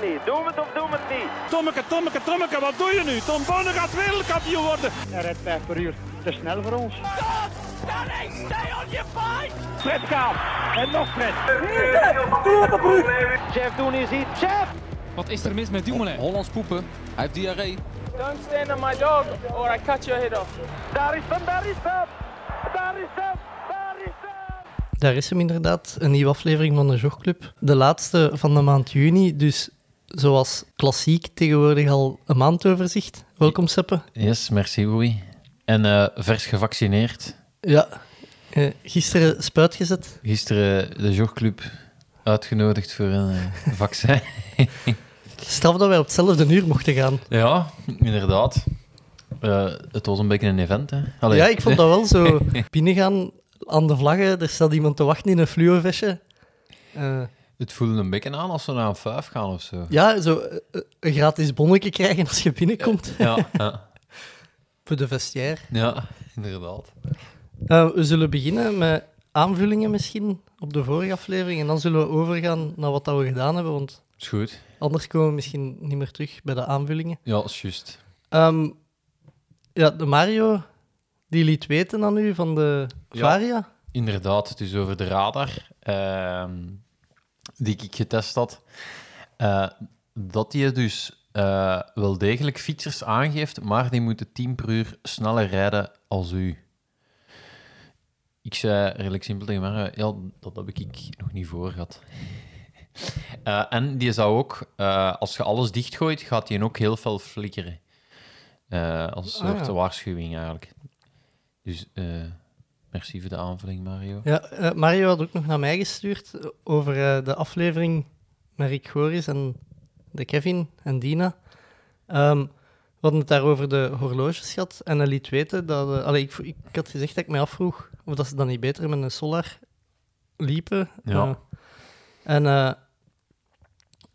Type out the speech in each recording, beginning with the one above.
het niet. Doe het of doe het niet. Tommeke, Tommeke, Tommeke, wat doe je nu? Tom Bonne gaat wereldkampioen worden. Hij rijdt 5 per uur. Te snel voor ons. Fred gaat. En nog Fred. Jeff Doen is hier. Jeff! Wat is er mis met Dumoulin? Hollands poepen. Hij heeft diarree. Don't stand on my dog or I cut your head off. Daar is hem, daar is hem. Daar is hem, daar is hem. Daar is hem inderdaad, een nieuwe aflevering van de Jogclub. De laatste van de maand juni, dus zoals klassiek tegenwoordig al een maandoverzicht. Welkom Seppe. Yes, merci Oei. En eh, vers gevaccineerd. Ja, eh, gisteren spuit gezet. Gisteren de jogclub uitgenodigd voor een eh, vaccin. Straf dat wij op hetzelfde uur mochten gaan. ja, inderdaad. Het was een beetje een event, hè. Allee. Ja, ik vond dat wel zo. Binnengaan aan de vlaggen, er staat iemand te wachten in een fluo-vestje. Eh, Het voelde een beetje aan als we naar een vijf gaan of zo. ja, zo eh, een gratis bonnetje krijgen als je binnenkomt Ja, ja, voor de vestiaire. ja inderdaad. Eh, we zullen beginnen met aanvullingen misschien op de vorige aflevering en dan zullen we overgaan naar wat dat we gedaan hebben, want Is goed. anders komen we misschien niet meer terug bij de aanvullingen. Ja, is juist. Ehm, ja, de Mario, die liet weten aan u van de Ja. Varia. Inderdaad, dus over de radar ehm, die ik getest had, eh, dat die dus eh, wel degelijk fietsers aangeeft, maar die moeten 10 per uur sneller rijden als u. Ik zei redelijk simpel tegen mij, ja, dat heb ik nog niet voor gehad. Eh, en die zou ook, als je alles dichtgooit, gaat die ook heel veel flikkeren. Als een Ah, soort ja. waarschuwing eigenlijk. Dus merci voor de aanvulling, Mario. Ja, eh, Mario had ook nog naar mij gestuurd over eh, de aflevering met Rick Goris en de Kevin en Dina. Ehm, we hadden het daar over de horloges gehad en hij liet weten dat... allee, ik, ik had gezegd dat ik mij afvroeg of dat ze dan niet beter met een Solar liepen. Ja. En eh,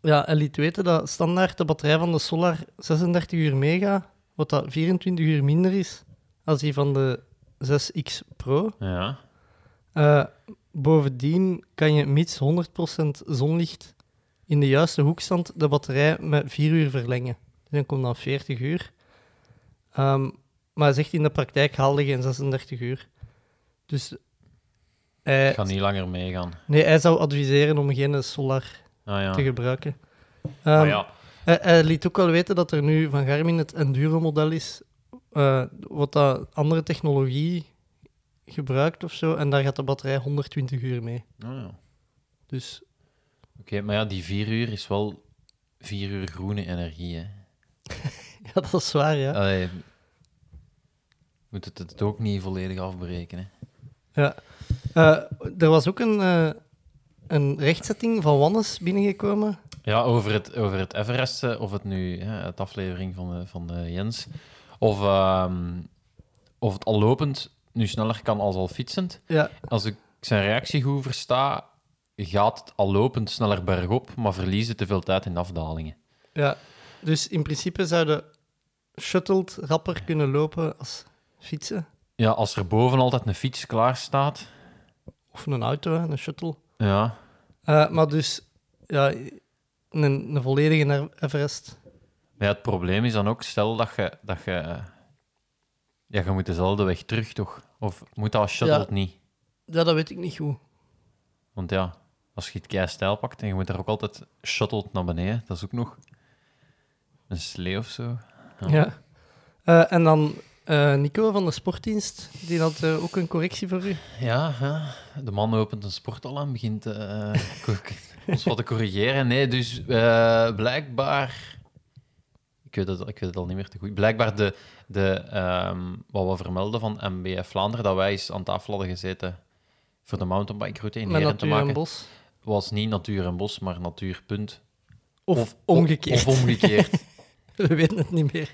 ja, hij liet weten dat standaard de batterij van de Solar 36 uur meegaat, wat dat 24 uur minder is als die van de 6X Pro. Ja. Eh, bovendien kan je mits 100% zonlicht in de juiste hoekstand de batterij met 4 uur verlengen. Dus dan komt dan 40 uur. Ehm, maar hij zegt in de praktijk haalde geen 36 uur. Dus hij, Ik ga niet langer meegaan. nee, hij zou adviseren om geen solar Ah ja. te gebruiken. Ehm, ja. hij, hij liet ook wel weten dat er nu van Garmin het Enduro-model is, eh, wat dat andere technologie gebruikt of zo, en daar gaat de batterij 120 uur mee. Ah, ja. Dus Oké, maar ja, die vier uur is wel vier uur groene energie, hè. ja, dat is waar, ja. Allee, moet het het ook niet volledig afbreken, hè. ja. Eh, er was ook een, eh, een rechtzetting van Wannes binnengekomen. Ja, over het, over het Everest, of het nu, hè, het aflevering van, de, van de Jens, of, ehm, of het al lopend nu sneller kan als al fietsend. Ja, Als ik zijn reactie goed versta, gaat het al lopend sneller bergop, maar verliezen te veel tijd in afdalingen. ja. Dus in principe zouden shuttled rapper kunnen lopen als fietsen. Ja, als er boven altijd een fiets klaar staat, Of een auto, een shuttle. ja, Eh, maar dus, ja, een, een volledige Everest. Ja, het probleem is dan ook, stel dat je, dat je, ja, je moet dezelfde weg terug, toch? Of moet dat als shuttle Ja. niet? Ja, dat weet ik niet goed. Want ja, als je het kei stijl pakt en je moet daar ook altijd shuttled naar beneden, dat is ook nog een slee of zo. Ja. Ja. Eh, en dan eh, Nico van de sportdienst, die had eh, ook een correctie voor u. Ja, ja, de man opent een sporthal en begint eh, ons wat te corrigeren. Nee, dus eh, blijkbaar... Ik weet, het, ik weet het al niet meer te goed. Blijkbaar de, de, ehm, wat we vermelden van MBF Vlaanderen, dat wij eens aan tafel hadden gezeten voor de mountainbike-route in Heren te maken, bos. was niet natuur en bos, maar natuur, punt. Of, omgekeerd. Of omgekeerd. We weten het niet meer.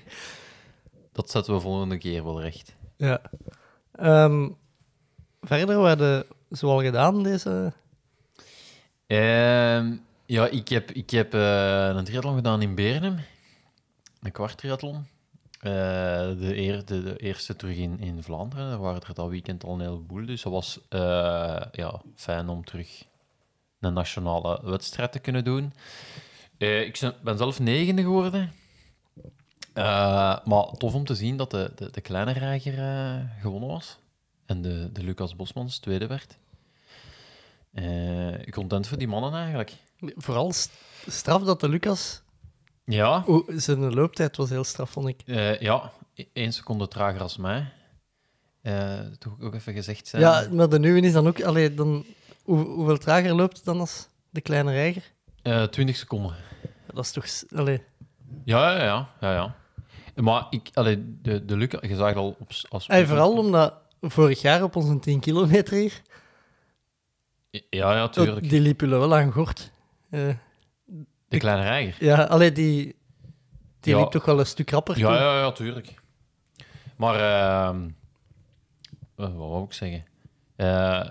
dat zetten we volgende keer wel recht. Ja. Ehm, verder, we hadden zoal gedaan deze... Ehm, ja, ik heb, ik heb eh, een triathlon gedaan in Bernum. Een kwart triathlon. Eh, de, de, eerste terug in, in Vlaanderen. Er waren er dat weekend al een heleboel. Dus dat was eh, ja, fijn om terug een nationale wedstrijd te kunnen doen. Eh, ik ben- zelf negende geworden. Maar tof om te zien dat de, de, de kleine reiger gewonnen was. En de, de Lucas Bosmans tweede werd. Content voor die mannen eigenlijk. Vooral st- straf dat de Lucas... Ja, zijn looptijd was heel straf, vond ik. eh, ja, e- één seconde trager als mij. Eh toch ook even gezegd zijn. Ja, maar de nieuwe is dan ook... Allee, dan, hoe, hoeveel trager loopt het dan als de kleine reiger? Eh, 20 seconden. Dat is toch... Allee, Ja, ja, ja. ja, ja. Maar ik, allee, de, de Lucas, je zag al op, als Hey, vooral omdat vorig jaar op onze 10 kilometer hier, Ja, ja, tuurlijk. die liep jullie wel aan gort. De kleine reiger. ja, allee, die, die Ja. liep toch wel een stuk rapper. Ja, toen. ja, ja, tuurlijk. Maar, ehm eh, wat wou ik zeggen? Eh,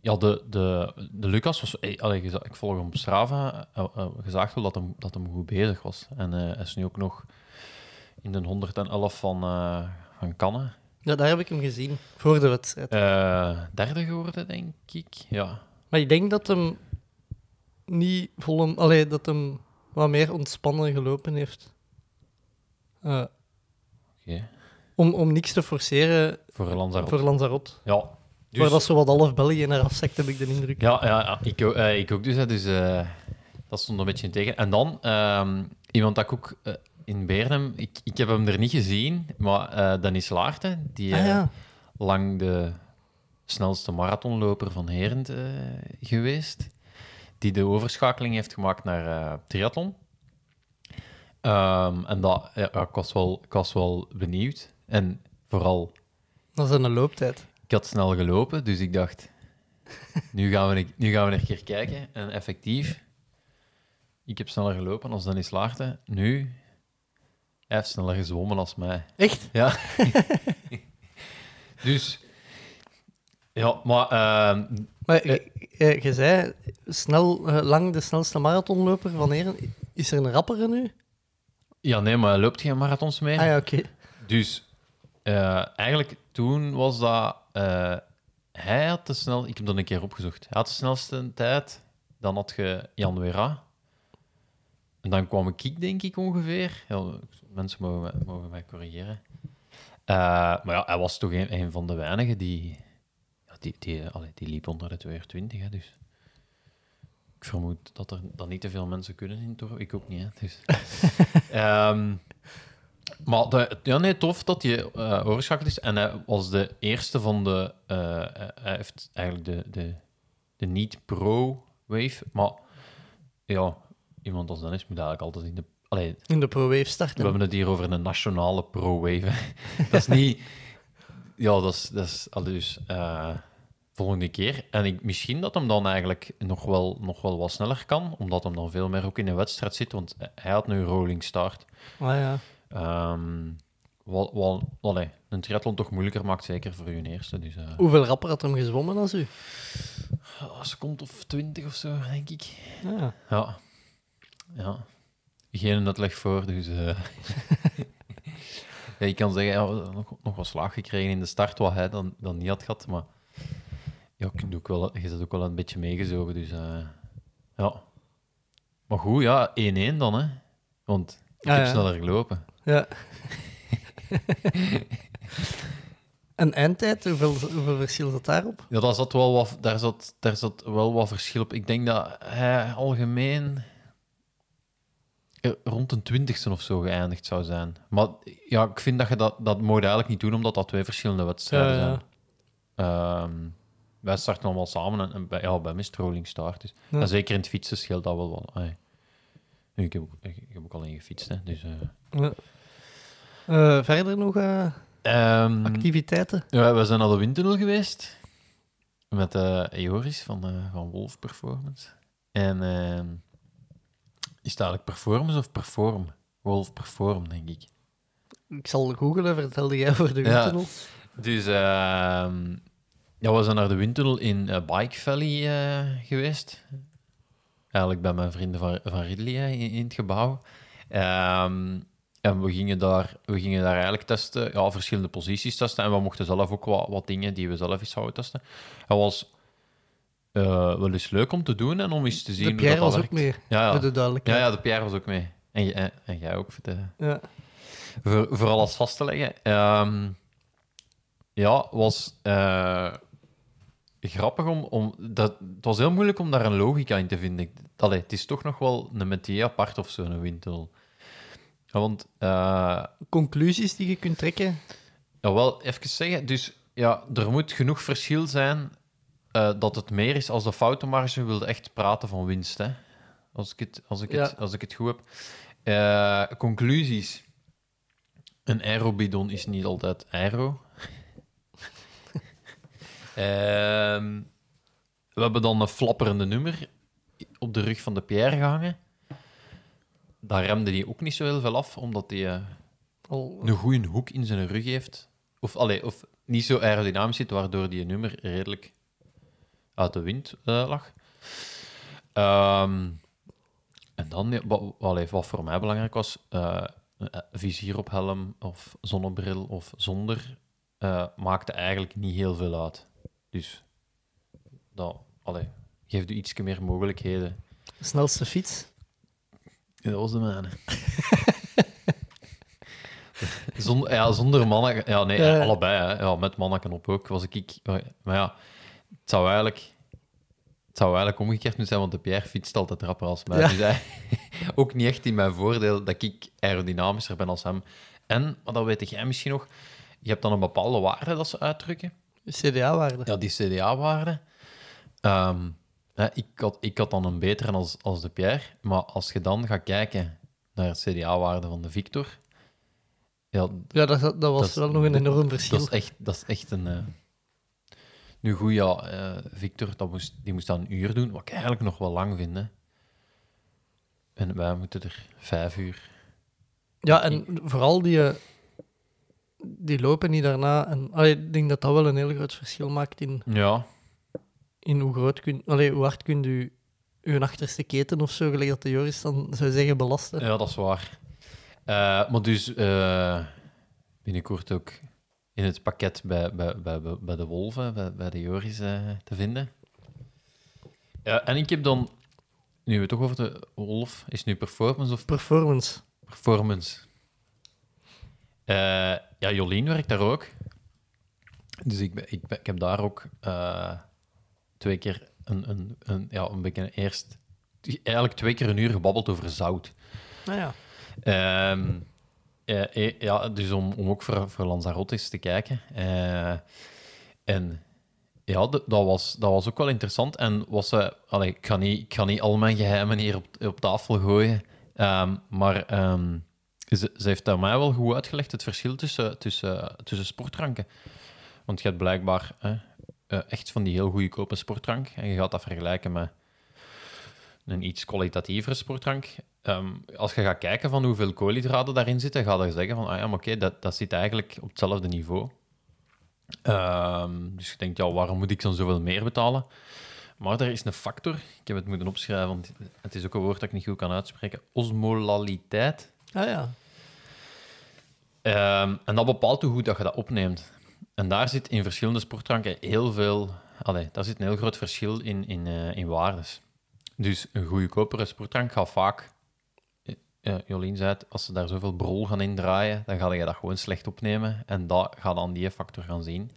ja, de, de, de Lucas was... eh, allee, geza- ik volg hem op Strava. Uh, gezegd wel dat hem, dat hem goed bezig was. En eh, hij is nu ook nog in de 111 van, eh van Cannes. Ja, daar heb ik hem gezien, voor de wedstrijd. Eh, derde geworden, denk ik. Ja. Maar ik denk dat hem niet vol. Allee, dat hem wat meer ontspannen gelopen heeft. Oké. om, om niks te forceren Voor Lanzarote. voor Lanzarote. Ja. Dus, Waar dat zo wat half België naar afzekt, heb ik de indruk. Ja, ja, ja ik, ook- eh, ik ook dus. Hè, dus eh, dat stond een beetje in tegen. En dan, ehm, iemand dat ik ook in Beernem... Ik, ik heb hem er niet gezien, maar Dennis Laarten, die Ah ja. lang de snelste marathonloper van Herent eh, geweest, die de overschakeling heeft gemaakt naar eh, triathlon. Ehm, en dat, ja, ik, was wel, ik was wel benieuwd. En vooral Dat is een looptijd. ik had snel gelopen, dus ik dacht, nu gaan we, nu gaan we een keer kijken. En effectief, ik heb sneller gelopen als Dennis Laarten. Nu, hij heeft sneller gezwommen als mij. Echt? Ja. dus, ja, maar ehm, Maar eh, eh, je zei snel, eh, lang de snelste marathonloper van. Is er een rappere nu? ja, nee, maar hij loopt geen marathons meer. Ah ja, oké. Dus eh, eigenlijk toen was dat. eh, hij had de snel. Ik heb dat een keer opgezocht. Hij had de snelste tijd. Dan had je Jan Wera. En dan kwam ik, denk ik ongeveer. Ja, mensen mogen, mij- mogen mij corrigeren. Eh, maar ja, hij was toch een, een van de weinigen die. Die, die, allee, die liep onder de 220, hè, dus. Ik vermoed dat er dan niet te veel mensen kunnen in Toro. Ik ook niet, hè, dus. Ehm, maar de, ja, nee, tof dat hij eh overschakeld is. En hij was de eerste van de... eh, hij heeft eigenlijk de, de, de niet-pro-wave. Maar ja, iemand als Dennis moet eigenlijk altijd in de... Allee, In de Pro-Wave we starten. hebben het hier over een nationale pro-wave. dat is niet... Ja, dat is... Dat is dus eh, volgende keer. En ik, misschien dat hem dan eigenlijk nog wel, nog wel wat sneller kan, omdat hem dan veel meer ook in de wedstrijd zit, want hij had nu een rolling start. Ah ja. Ehm wat, wat allee, een triathlon toch moeilijker maakt, zeker voor je eerste. Dus, eh Hoeveel rapper had hem gezwommen als u? een seconde of twintig of zo, denk ik. Ah, ja. Ja. Ja. Geen uitleg voor, dus... ja, ik kan zeggen, ja, nog, nog wat slaag gekregen in de start, wat hij dan, dan niet had gehad, maar... Ja, je, kunt ook wel, je zit ook wel een beetje meegezogen, dus... eh, ja. Maar goed, ja, 1-1 dan, hè. Want ik Ah, heb ja. sneller gelopen. ja. en eindtijd, hoeveel, hoeveel verschil zat daarop? Ja, daar zat, wel wat, daar, zat, daar zat wel wat verschil op. Ik denk dat hij algemeen rond een twintigste of zo geëindigd zou zijn. Maar ja, ik vind dat je dat, dat moet eigenlijk niet doen, omdat dat twee verschillende wedstrijden Ja, ja. zijn. Ehm, wij starten allemaal samen en, en bij, ja, bij mij is rolling start. Dus. Ja. En zeker in het fietsen scheelt dat wel. Ai. Nu, ik, heb, ook- ik, ik heb ook al in gefietst, hè, dus... eh. Ja. Eh, verder nog eh, Ehm, activiteiten? Ja, we zijn naar de windtunnel geweest. Met eh Joris van, van Wolf Performance. En ehm, is het eigenlijk Performance of Perform? Wolf Perform, denk ik. Ik zal googelen, vertelde jij over de Ja. windtunnel? Dus ehm, ja, we zijn naar de windtunnel in eh, Bike Valley eh, geweest. Eigenlijk bij mijn vrienden van, van Ridley hè, in, in het gebouw. Ehm, en we gingen, daar, we gingen daar eigenlijk testen, ja, verschillende posities testen. En we mochten zelf ook wat, wat dingen die we zelf eens zouden testen. Het was eh, wel eens leuk om te doen en om eens te zien De hoe Pierre dat, was dat ook werkt. mee, Ja, ja. de duidelijkheid. Ja, ja, de Pierre was ook mee. En, en, en jij ook, voor, de, Ja. voor, voor alles vast te leggen. Ehm, ja, was grappig om... om dat, het was heel moeilijk om daar een logica in te vinden. Allee, het is toch nog wel een metier apart of zo, een windtunnel. Ja, want... eh, Conclusies die je kunt trekken. ja, wel, even zeggen. Dus ja, er moet genoeg verschil zijn eh, dat het meer is als de foutenmarge wilde echt praten van winst. Hè? Als, ik het, als, ik het, als ik het goed heb. Eh, conclusies. Een aerobidon is niet altijd aero. Ehm, we hebben dan een flapperende nummer op de rug van de Pierre gehangen. Daar remde hij ook niet zo heel veel af, omdat hij... eh, een goede hoek in zijn rug heeft. Of, allee, of niet zo aerodynamisch zit, waardoor die nummer redelijk uit de wind eh, lag. Ehm, en dan, wat, allee, wat voor mij belangrijk was, een vizier op helm of zonnebril of zonder, maakte eigenlijk niet heel veel uit. Dus dat allee, geeft u iets meer mogelijkheden. snelste fiets. Dat was de mijne. zonder, ja, zonder mannen... Ja, nee, Ja. allebei. Hè. Ja, met mannen op ook was ik... ik maar ja, het zou eigenlijk... Het zou eigenlijk omgekeerd moeten zijn, want de Pierre fietst altijd rapper als mij. Ja. Dus hij, ook niet echt in mijn voordeel dat ik aerodynamischer ben als hem. En, maar dat weet jij misschien nog, je hebt dan een bepaalde waarde dat ze uitdrukken. CDA-waarde. Ja, die CDA-waarde. Ehm, ik, had, ik had dan een betere als, als de Pierre. Maar als je dan gaat kijken naar het CDA-waarde van de Victor. Ja, Ja, dat, dat was Dat is- wel nog een enorm verschil. dat is echt, dat is echt een. eh, Nu goed, ja, eh, Victor dat moest, die moest dan een uur doen, wat ik eigenlijk nog wel lang vind. Hè. En wij moeten er vijf uur. Ja, en vooral die, eh, die lopen niet daarna. En, allee, ik denk dat dat wel een heel groot verschil maakt in, Ja, in hoe, groot kun, allee, hoe hard kunt u uw achterste keten of zo, gelijk dat de Joris dan zou zeggen, belasten. ja, dat is waar. Eh, maar dus eh, binnenkort ook in het pakket bij, bij, bij, bij- de Wolven, bij, bij de Joris eh, te vinden. Ja, en ik heb dan, nu we het toch over de Wolf, is het nu performance of Performance. performance? Eh, ja, Jolien werkt daar ook. Dus ik, ben, ik, ben- ik heb daar ook eh, twee keer een, een, een, ja, een beetje eerst... Eigenlijk twee keer een uur gebabbeld over zout. Nou ja. Ehm, eh, ja, dus om, om ook voor, voor Lanzarote eens te kijken. En ja, dat was, dat was ook wel interessant. En was ze, allee, ik, ga niet, ik ga niet al mijn geheimen hier op, op tafel gooien. Ehm, maar ehm, ze, heeft aan mij wel goed uitgelegd het verschil tussen, tussen, tussen sportdranken. Want je hebt blijkbaar eh, eh, echt van die heel goedkope sportdrank. En je gaat dat vergelijken met een iets kwalitatievere sportdrank. Ehm, als je gaat kijken van hoeveel koolhydraten daarin zitten, ga je zeggen van, ah ja, maar oké, dat, dat zit eigenlijk op hetzelfde niveau. Ehm, dus je denkt, ja, waarom moet ik dan zoveel meer betalen? Maar er is een factor, ik heb het moeten opschrijven, want het is ook een woord dat ik niet goed kan uitspreken, osmolaliteit. Ah ja. Ehm, en dat bepaalt hoe goed dat je dat opneemt. En daar zit in verschillende sportdranken heel veel... Allee, daar zit een heel groot verschil in, in, eh, in waardes. Dus een goedkopere sportdrank gaat vaak... eh, eh, Jolien zei het, als ze daar zoveel brol gaan indraaien, dan ga je dat gewoon slecht opnemen. En dat gaat dan die factor gaan zien.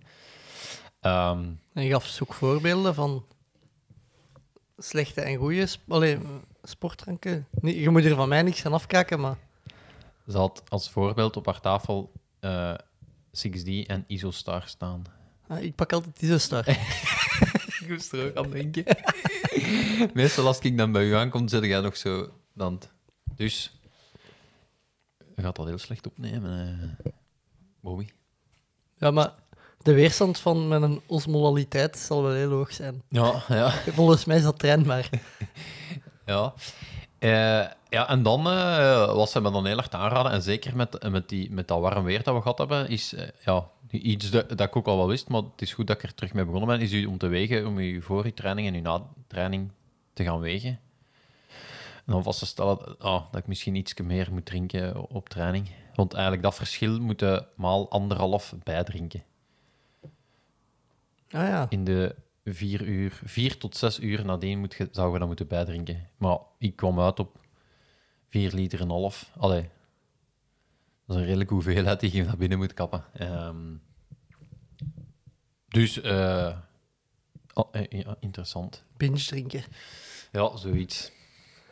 Ehm, En je gaf dus ook voorbeelden van slechte en goede allee, sportdranken. Nee, je moet er van mij niks gaan afkijken, maar ze had als voorbeeld op haar tafel eh 6D en Isostar staan. ah, ik pak altijd Isostar. Ik moest er ook aan denken. Meestal als ik dan bij u aankom, zit jij nog zo dan. Dus je gaat dat heel slecht opnemen, eh Bobby. Ja, maar de weerstand van mijn osmolaliteit zal wel heel hoog zijn. Ja, ja. Volgens mij is dat trainbaar. ja. Eh, ja, en dan eh was ze me dan heel erg aanraden, en zeker met, met, die, met dat warm weer dat we gehad hebben, is eh, ja, iets dat, dat ik ook al wel wist, maar het is goed dat ik er terug mee begonnen ben, is u om te wegen, om u voor je training en uw na-training te gaan wegen. En dan vast te stellen ah, dat ik misschien iets meer moet drinken op training. Want eigenlijk dat verschil moeten maal anderhalf bijdrinken. Ah ja. In de, vier uur, vier tot zes uur nadien moet je, zou je dat moeten bijdrinken. Maar ik kwam uit op vier liter en half. Allee, dat is een redelijke hoeveelheid die je naar binnen moet kappen. Ehm, dus, oh, ja, interessant. Binge drinken. Ja, zoiets.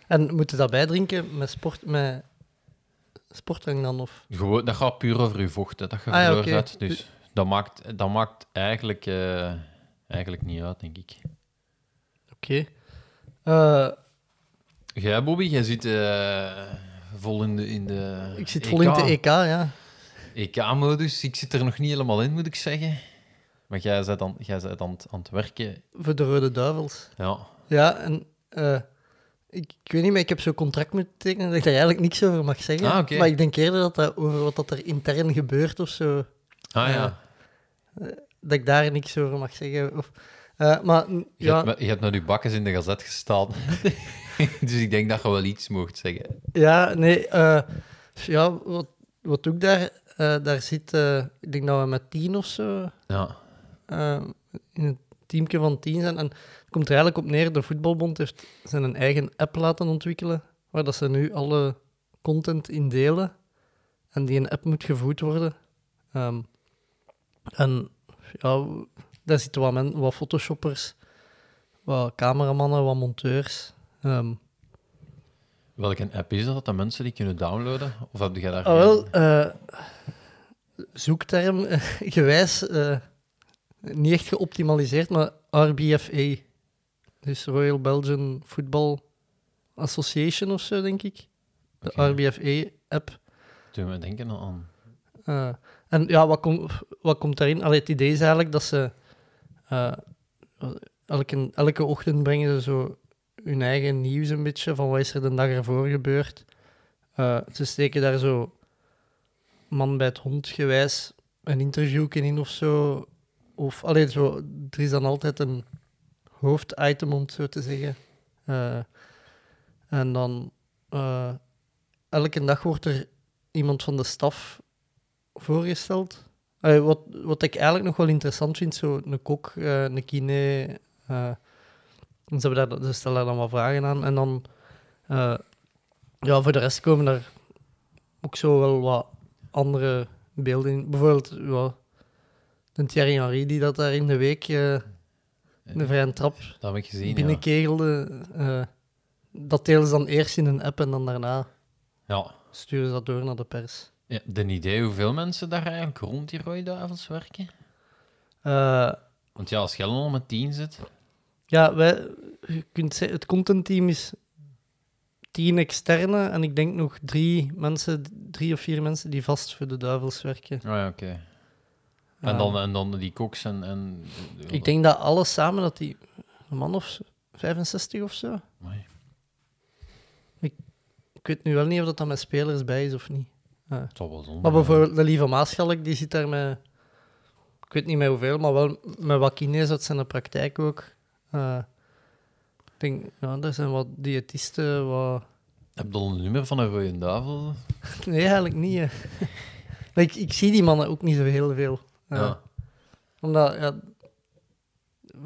En moet je dat bijdrinken met, sport, met sportdrank dan? Of? Gewoon, dat gaat puur over je vocht, hè, dat je Ah, ja. Dus dat maakt, dat maakt eigenlijk, eh, eigenlijk niet uit, denk ik. Oké. Eh, Jij, Bobby, jij zit eh, vol in de, in de ik zit vol in de EK, ja. EK-modus. Ik zit er nog niet helemaal in, moet ik zeggen. Maar jij bent aan, jij bent aan, het- aan het werken. Voor de Rode Duivels. Ja, Ja, en eh, ik, ik weet niet, maar ik heb zo'n contract moeten tekenen dat ik daar eigenlijk niks over mag zeggen. Ah. Maar ik denk eerder dat dat over wat dat er intern gebeurt of zo, ah ja. Ja. dat ik daar niks over mag zeggen. Of, eh, maar mm, Je, ja, hebt, je hebt naar je bakkes in de gazet gestaan. dus ik denk dat je wel iets mocht zeggen. ja, nee, eh, ja, wat, ik daar? Eh, daar zit, ik denk dat we met tien of zo Ja, in een teamje van tien zijn. En het komt er eigenlijk op neer, de voetbalbond heeft zijn een eigen app laten ontwikkelen, waar dat ze nu alle content in delen. En die een app moet gevoed worden. Ehm, en ja, daar zitten wat, men, wat photoshoppers, wat cameramannen, wat monteurs. Ehm, welke app is dat dat mensen die kunnen downloaden? Of heb jij daar Ah, wel, eh, zoekterm eh, gewijs eh, niet echt geoptimaliseerd, maar RBFA. Dus Royal Belgian Football Association of zo, denk ik. De Oké. RBFA-app. Toen we denken aan... En ja, wat, wat komt daarin? Allee, het idee is eigenlijk dat ze eh, elke, elke ochtend brengen ze zo hun eigen nieuws een beetje van wat is er de dag ervoor gebeurd. Eh, ze steken daar zo man bij het hond gewijs een interview in of zo. Of alleen zo, er is dan altijd een hoofditem om zo te zeggen. Eh, en dan elke dag wordt er iemand van de staf voorgesteld. Wat, wat ik eigenlijk nog wel interessant vind, zo een kok, eh, een kine. en ze, daar, ze stellen daar dan wat vragen aan. En dan, eh, ja, voor de rest komen er ook zo wel wat andere beelden in. Bijvoorbeeld, ja, de Thierry Henry die dat daar in de week eh een vrije trap Dat heb ik gezien, binnenkegelde. dat delen ze dan eerst in een app en dan daarna ja. sturen ze dat door naar de pers. Ja, de idee hoeveel mensen daar eigenlijk rond die rode duivels werken? Eh, Want ja, als je al met tien zit... Ja, wij, je kunt zeggen, het contentteam is tien externe en ik denk nog drie mensen, drie of vier mensen die vast voor de duivels werken. Oh ja, oké. En, dan, en dan die koks en... en Ik denk dat alles samen, dat die een man of 65 of zo. Amai. Ik weet nu wel niet of dat dan met spelers bij is of niet. Wel zonde Maar bijvoorbeeld de lieve Maaschalk, die zit daar met, ik weet niet met hoeveel, maar wel met wat kines uit zijn praktijk ook. Eh, ik denk, ja, er zijn wat diëtisten, wat... Heb je al een nummer van een rode duivel? Nee, eigenlijk niet. hè. ik, ik zie die mannen ook niet zo heel veel. Eh, Ja. Omdat, ja,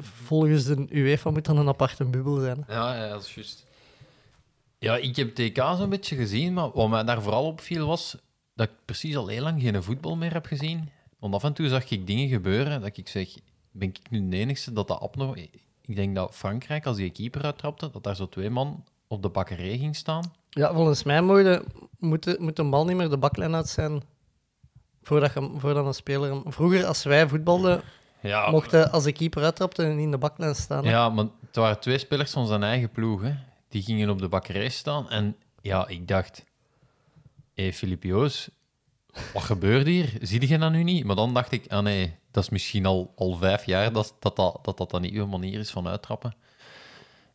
volgens de UEFA moet dan een aparte bubbel zijn. hè. Ja, ja, dat is juist. Ja, ik heb TK zo'n beetje gezien, maar wat mij daar vooral opviel was dat ik precies al heel lang geen voetbal meer heb gezien. Want af en toe zag ik dingen gebeuren dat ik zeg, ben ik nu de enigste dat dat abno... Ik denk dat Frankrijk, als die keeper uittrapte, dat daar zo twee man op de bakkerij ging staan. Ja, volgens mij moet, de, moet, een bal niet meer de baklijn uit zijn voordat, je, voordat een speler... hem- Vroeger, als wij voetbalden, Ja, mochten als de keeper uittrapte niet in de baklijn staan. hè. ja maar het waren twee spelers van zijn eigen ploeg. Hè. Die gingen op de bakkerij staan. En ja, ik dacht... Hey, Filip Joos, wat gebeurt hier? Zie je dat nu niet? Maar dan dacht ik, ah nee, dat is misschien al, al vijf jaar dat dat, dat, dat, dat dan niet uw manier is van uittrappen.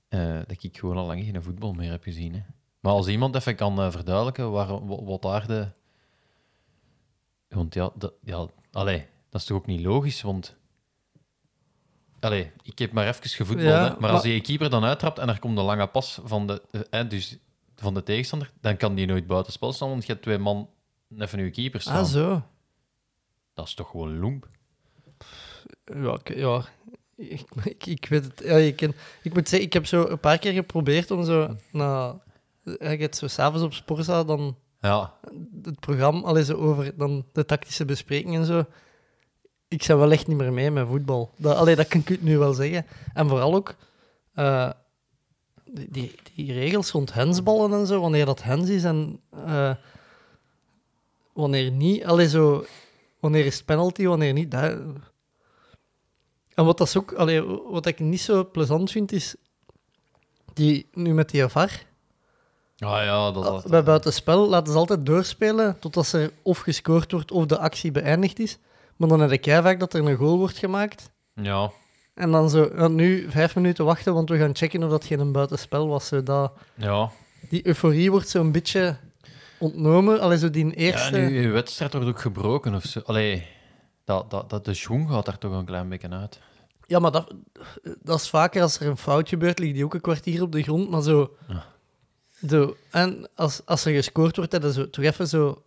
Eh, dat ik gewoon al lang geen voetbal meer heb gezien. Hè. Maar als iemand even kan eh, verduidelijken waar, wat, wat daar de... Want ja, dat, ja allee, dat is toch ook niet logisch, want... Allee, ik heb maar even gevoetbald, Ja, hè. maar, als je keeper dan uittrapt en er komt een lange pas van de, eh, dus van de tegenstander, dan kan die nooit buitenspel staan, want je hebt twee man even je keeper staan. Ah, zo. Dat is toch gewoon loemp? Ja, ik, ja, Ik, ik, ik weet het. Ja, ik, ken, ik moet zeggen, ik heb zo een paar keer geprobeerd om zo... Na, ik het zo s'avonds op Sporza dan Ja, het programma al eens over dan de tactische bespreking en zo. Ik zou wel echt niet meer mee met voetbal. Dat, allee, dat kan ik nu wel zeggen. En vooral ook eh, die, die, die regels rond hensballen en zo, wanneer dat hens is en eh, wanneer niet. Allee, zo, wanneer is het penalty, wanneer niet. Dat... En wat, dat is ook, allee, wat ik niet zo plezant vind, is die, nu met die VAR. ah, ja dat, dat, Bij buitenspel laten ze altijd doorspelen totdat er of gescoord wordt of de actie beëindigd is. Maar dan heb ik jij vaak dat er een goal wordt gemaakt. Ja, En dan zo, ja, nu vijf minuten wachten, want we gaan checken of dat geen buitenspel was. Zo dat, ja. die euforie wordt zo'n beetje ontnomen. Allee, zo die Ja, eerste... nu, je wedstrijd wordt ook gebroken of zo. Allee, dat, dat, dat, de schoen gaat daar toch een klein beetje uit. Ja, maar dat, dat is vaker als er een fout gebeurt, ligt die ook een kwartier op de grond. Maar zo... Ja. zo en als, als er gescoord wordt, dan zo, toch even zo...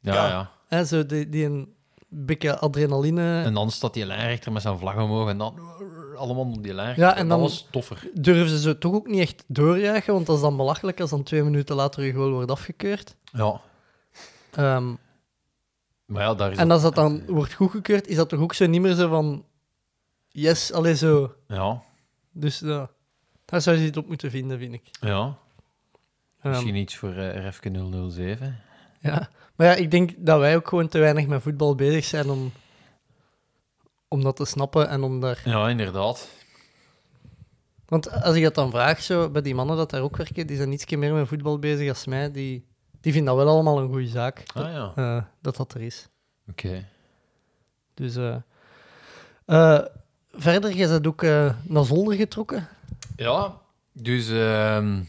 Ja, Ja. ja. Hè, zo die, die een beetje adrenaline... En dan staat die lijnrechter met zijn vlag omhoog en dan allemaal op die lijn. Ja, en dan- Dat was toffer. durven ze zo toch ook niet echt doorjuichen, want dat is dan belachelijk als dan twee minuten later je goal wordt afgekeurd. Ja. Ehm, Maar ja, daar is en als dat dan wordt goedgekeurd, is dat toch ook zo niet meer zo van... Yes, allee zo. Ja, Dus ja, daar zou je het op moeten vinden, vind ik. ja. Ehm, Misschien iets voor uh, RFK 007. ja. Maar ja, ik denk dat wij ook gewoon te weinig met voetbal bezig zijn om, om dat te snappen en om daar... Ja, inderdaad. Want als ik dat dan vraag, zo, bij die mannen dat daar ook werken, die zijn iets meer met voetbal bezig als mij, die, die vinden dat wel allemaal een goede zaak, Ah ja, eh, dat dat er is. oké. Dus eh, eh, verder, je bent ook eh, naar Zolder getrokken. Ja, dus ehm,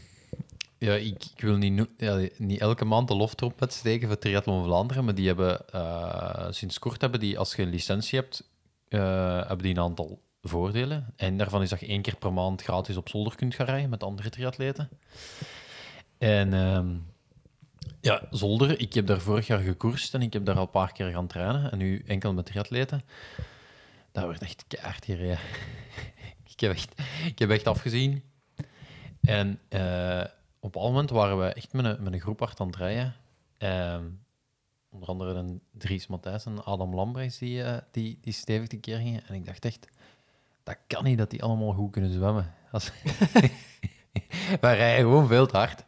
ja, ik, wil niet, ja, niet elke maand de loftrompet steken voor Triathlon Vlaanderen, maar die hebben eh, sinds kort hebben die, als je een licentie hebt, eh, hebben die een aantal voordelen. En daarvan is dat je één keer per maand gratis op zolder kunt gaan rijden met andere triatleten. En ehm, ja, zolder, ik heb daar vorig jaar gekoerst en ik heb daar al een paar keer gaan trainen. En nu enkel met triatleten. Dat wordt echt keihard gereden. ik, heb echt, ik heb echt afgezien. En eh, op een moment waren we echt met een, met een groep hard aan het rijden. Ehm, onder andere een Dries Matthijs en Adam Lambrechts die, eh, die, die stevig een keer gingen. En ik dacht echt, dat kan niet dat die allemaal goed kunnen zwemmen. Als... Wij rijden gewoon veel te hard.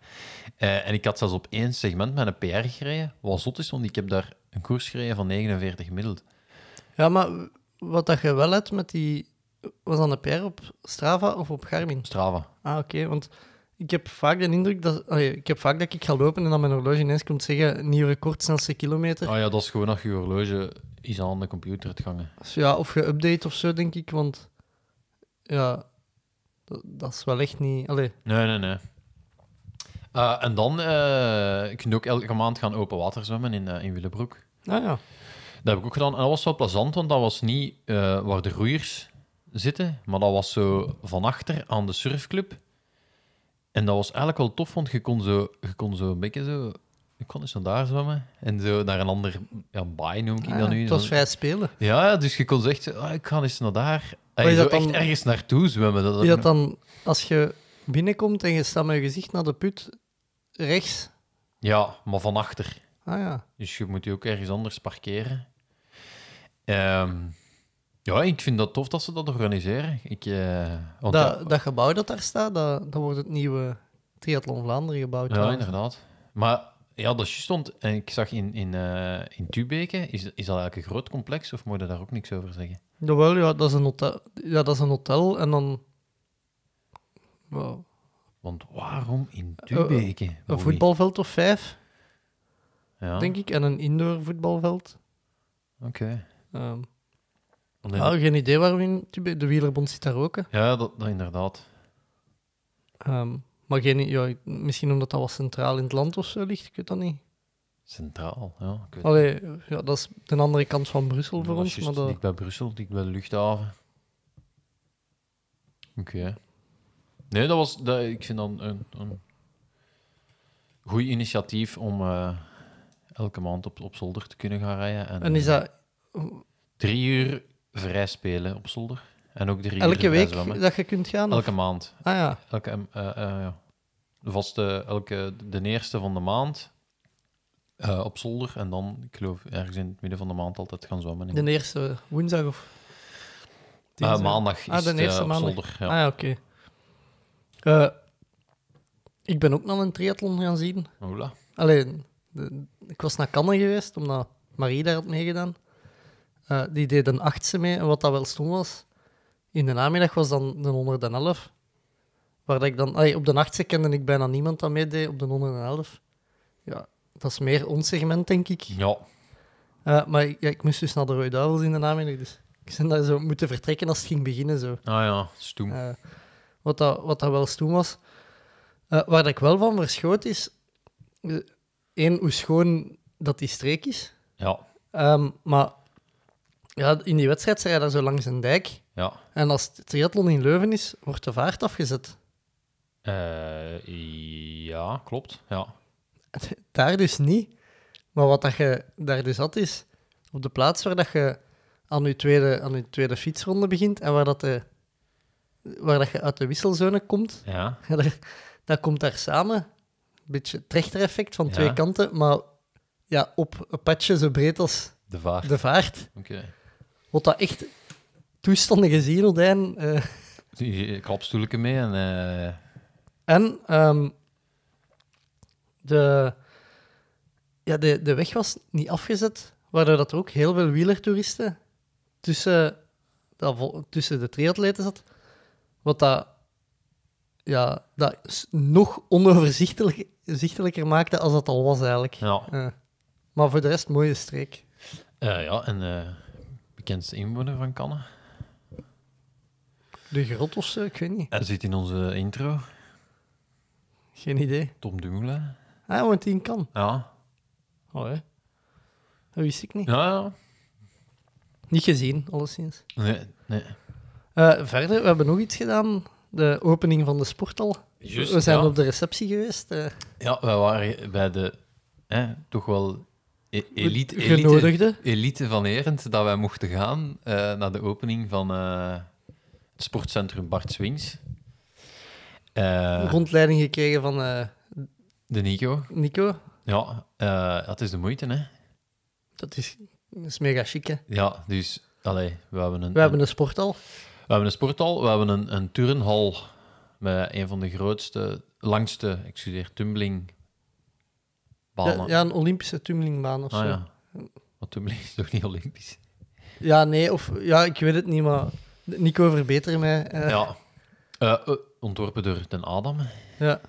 Eh, en ik had zelfs op één segment met een PR gereden. Wat zot is, want ik heb daar een koers gereden van 49 gemiddeld. Ja, maar wat dat je wel hebt met die... Was dat een PR op Strava of op Garmin? Strava. Ah, oké, want ik heb vaak de indruk dat... allee, ik heb vaak dat ik ga lopen en dan mijn horloge ineens komt zeggen nieuw record, snelste kilometer. Ah ja, dat is gewoon dat je horloge is aan de computer het gangen. Dus ja, of geüpdate of zo, denk ik, want... Ja, dat, dat is wel echt niet... Allee, Nee, nee, nee. Eh, en dan eh kun je ook elke maand gaan open water zwemmen in, eh, in Willebroek. nou ja. Dat heb ik ook gedaan. En dat was wel plezant, want dat was niet eh, waar de roeiers zitten, maar dat was zo van achter aan de surfclub. En dat was eigenlijk wel tof, want je kon zo, je kon zo een beetje zo... Je kon eens naar daar zwemmen en zo naar een ander ja, baai noem ik Ah, dat nu. het was vrij spelen. Ja, dus je kon zo echt zo, ah, ik ga eens naar daar. En is zo dan- echt ergens naartoe zwemmen. Dat, Is dat dan, als je binnenkomt en je staat met je gezicht naar de put, rechts? Ja, maar van achter. Ah ja. Dus je moet je ook ergens anders parkeren. Ehm, ja, ik vind dat tof dat ze dat organiseren. Ik, eh, Dat, ja, dat gebouw dat daar staat, dat, dat wordt het nieuwe Triathlon Vlaanderen gebouwd. ja, trouwens. inderdaad. Maar ja, dat stond. En ik zag in, in, eh in Tubeke, is, is dat eigenlijk een groot complex of moet je daar ook niks over zeggen? Jawel, ja, dat is een hotel. Ja, dat is een hotel en dan... Wow, Want waarom in Tubeke? een voetbalveld of vijf, Ja, denk ik, en een indoor voetbalveld. Oké. Ehm, in- ja, geen idee waarom in Tube- De wielerbond zit daar ook. hè. Ja, dat, dat inderdaad. Ehm, maar geen, ja, misschien omdat dat wat centraal in het land of zo ligt, ik weet dat niet. Centraal, ja. Ik weet Allee, ja, dat is de andere kant van Brussel voor ons. Maar dat, dicht bij Brussel, dicht bij de luchthaven. Oké. Nee, dat was, dat, ik vind dat een, een goed initiatief om eh, elke maand op, op zolder te kunnen gaan rijden. En, en is eh, dat... Drie uur vrij spelen op zolder. En ook drie uur Elke week zwemmen. dat je kunt gaan? of- Elke maand. Ah ja. Elke, eh, eh, ja. De vaste, elke, de eerste van de maand eh, op zolder. En dan, ik geloof, ergens in het midden van de maand altijd gaan zwemmen. De eerste woensdag of... Maandag is Ah, de het, eerste op maandag. zolder. Ja. Ah ja, oké. Ik ben ook nog een triathlon gaan zien. Hola. Alleen, de- ik was naar Cannes geweest, omdat Marie daar had meegedaan. Eh, die deed een achtste mee, en wat dat wel stom was. In de namiddag was dan de 111. Waar dat ik dan... allee, op de achtste kende ik bijna niemand dat meedeed, op de 111. Ja, dat is meer ons segment, denk ik. Ja, Eh, maar ik- ja, ik moest dus naar de Rode Duivels in de namiddag, dus ik ben daar zo moeten vertrekken als het ging beginnen. Zo. ah ja, stoem. Eh, wat, dat, wat dat wel stoem was. Waar dat ik wel van verschoot is... één, hoe schoon dat die streek is. Ja, Ehm, maar ja, in die wedstrijd zei je daar zo langs een dijk. ja. En als het triathlon in Leuven is, wordt de vaart afgezet. Eh, ja, klopt. Ja. Daar dus niet. Maar wat dat je daar dus had, is op de plaats waar dat je aan je tweede, aan je tweede fietsronde begint en waar, dat de, waar dat je uit de wisselzone komt, Ja, dat, dat komt daar samen. Een beetje trechtereffect van Ja. twee kanten, maar ja, op een padje zo breed als de vaart. de vaart. Oké. Wat dat echt toestanden gezien, Odijn. eh Die mee en... eh, en ehm, de, ja, de, de weg was niet afgezet, waardoor dat er ook heel veel wielertoeristen tussen, dat tussen de triatleten zat. Wat dat, ja, dat nog onoverzichtelijker maakte als dat al was eigenlijk. ja. Eh, maar voor de rest, mooie streek. Eh, ja, en bekendste inwoner van Cannes. De grot of zo, ik weet niet. Hij zit in onze intro. Geen idee. Tom Dumoulin. Ah, want die kan. Ja. Oh, hè. Dat wist ik niet. Ja, ja. Niet gezien, alleszins. Nee, nee. Eh, verder, we hebben nog iets gedaan. De opening van de sporthal. Juist, we zijn ja. op de receptie geweest. eh, Ja, wij waren bij de hè, toch wel elite, elite, genodigde. elite van Erend dat wij mochten gaan eh, naar de opening van eh, het sportcentrum Bart Swings. Eh, Rondleiding gekregen van de Nico. Nico. Ja, dat is de moeite, hè. Dat is, dat is mega chic, hè. Ja, dus, allee, we hebben een, We hebben een sporthal. we hebben een sporthal, we hebben een, een turnhal met een van de grootste, langste, excuseer, tumbling. Ja, ja, een Olympische tummelingbaan of zo. ah ja. Maar tumbling is toch niet olympisch? Ja, nee, of ja, ik weet het niet, maar Nico verbeter mij. eh, Ja. Eh, eh, ontworpen door Den Adam, ja,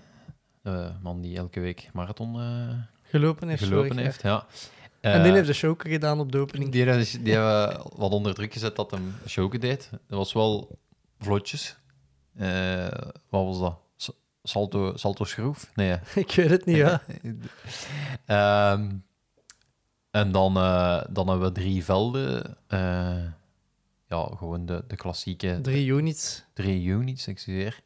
de man die elke week marathon gelopen heeft. gelopen heeft. jaar. Ja. En die heeft de show gedaan op de opening. die, hebben- die hebben wat onder druk gezet dat hem show deed. Dat was wel vlotjes. Wat was dat? Salto, salto schroef? Nee. ik weet het niet, ja. Ehm, en dan, eh, dan hebben we drie velden. Eh, ja, gewoon de, de klassieke Drie units. drie units, excuseer.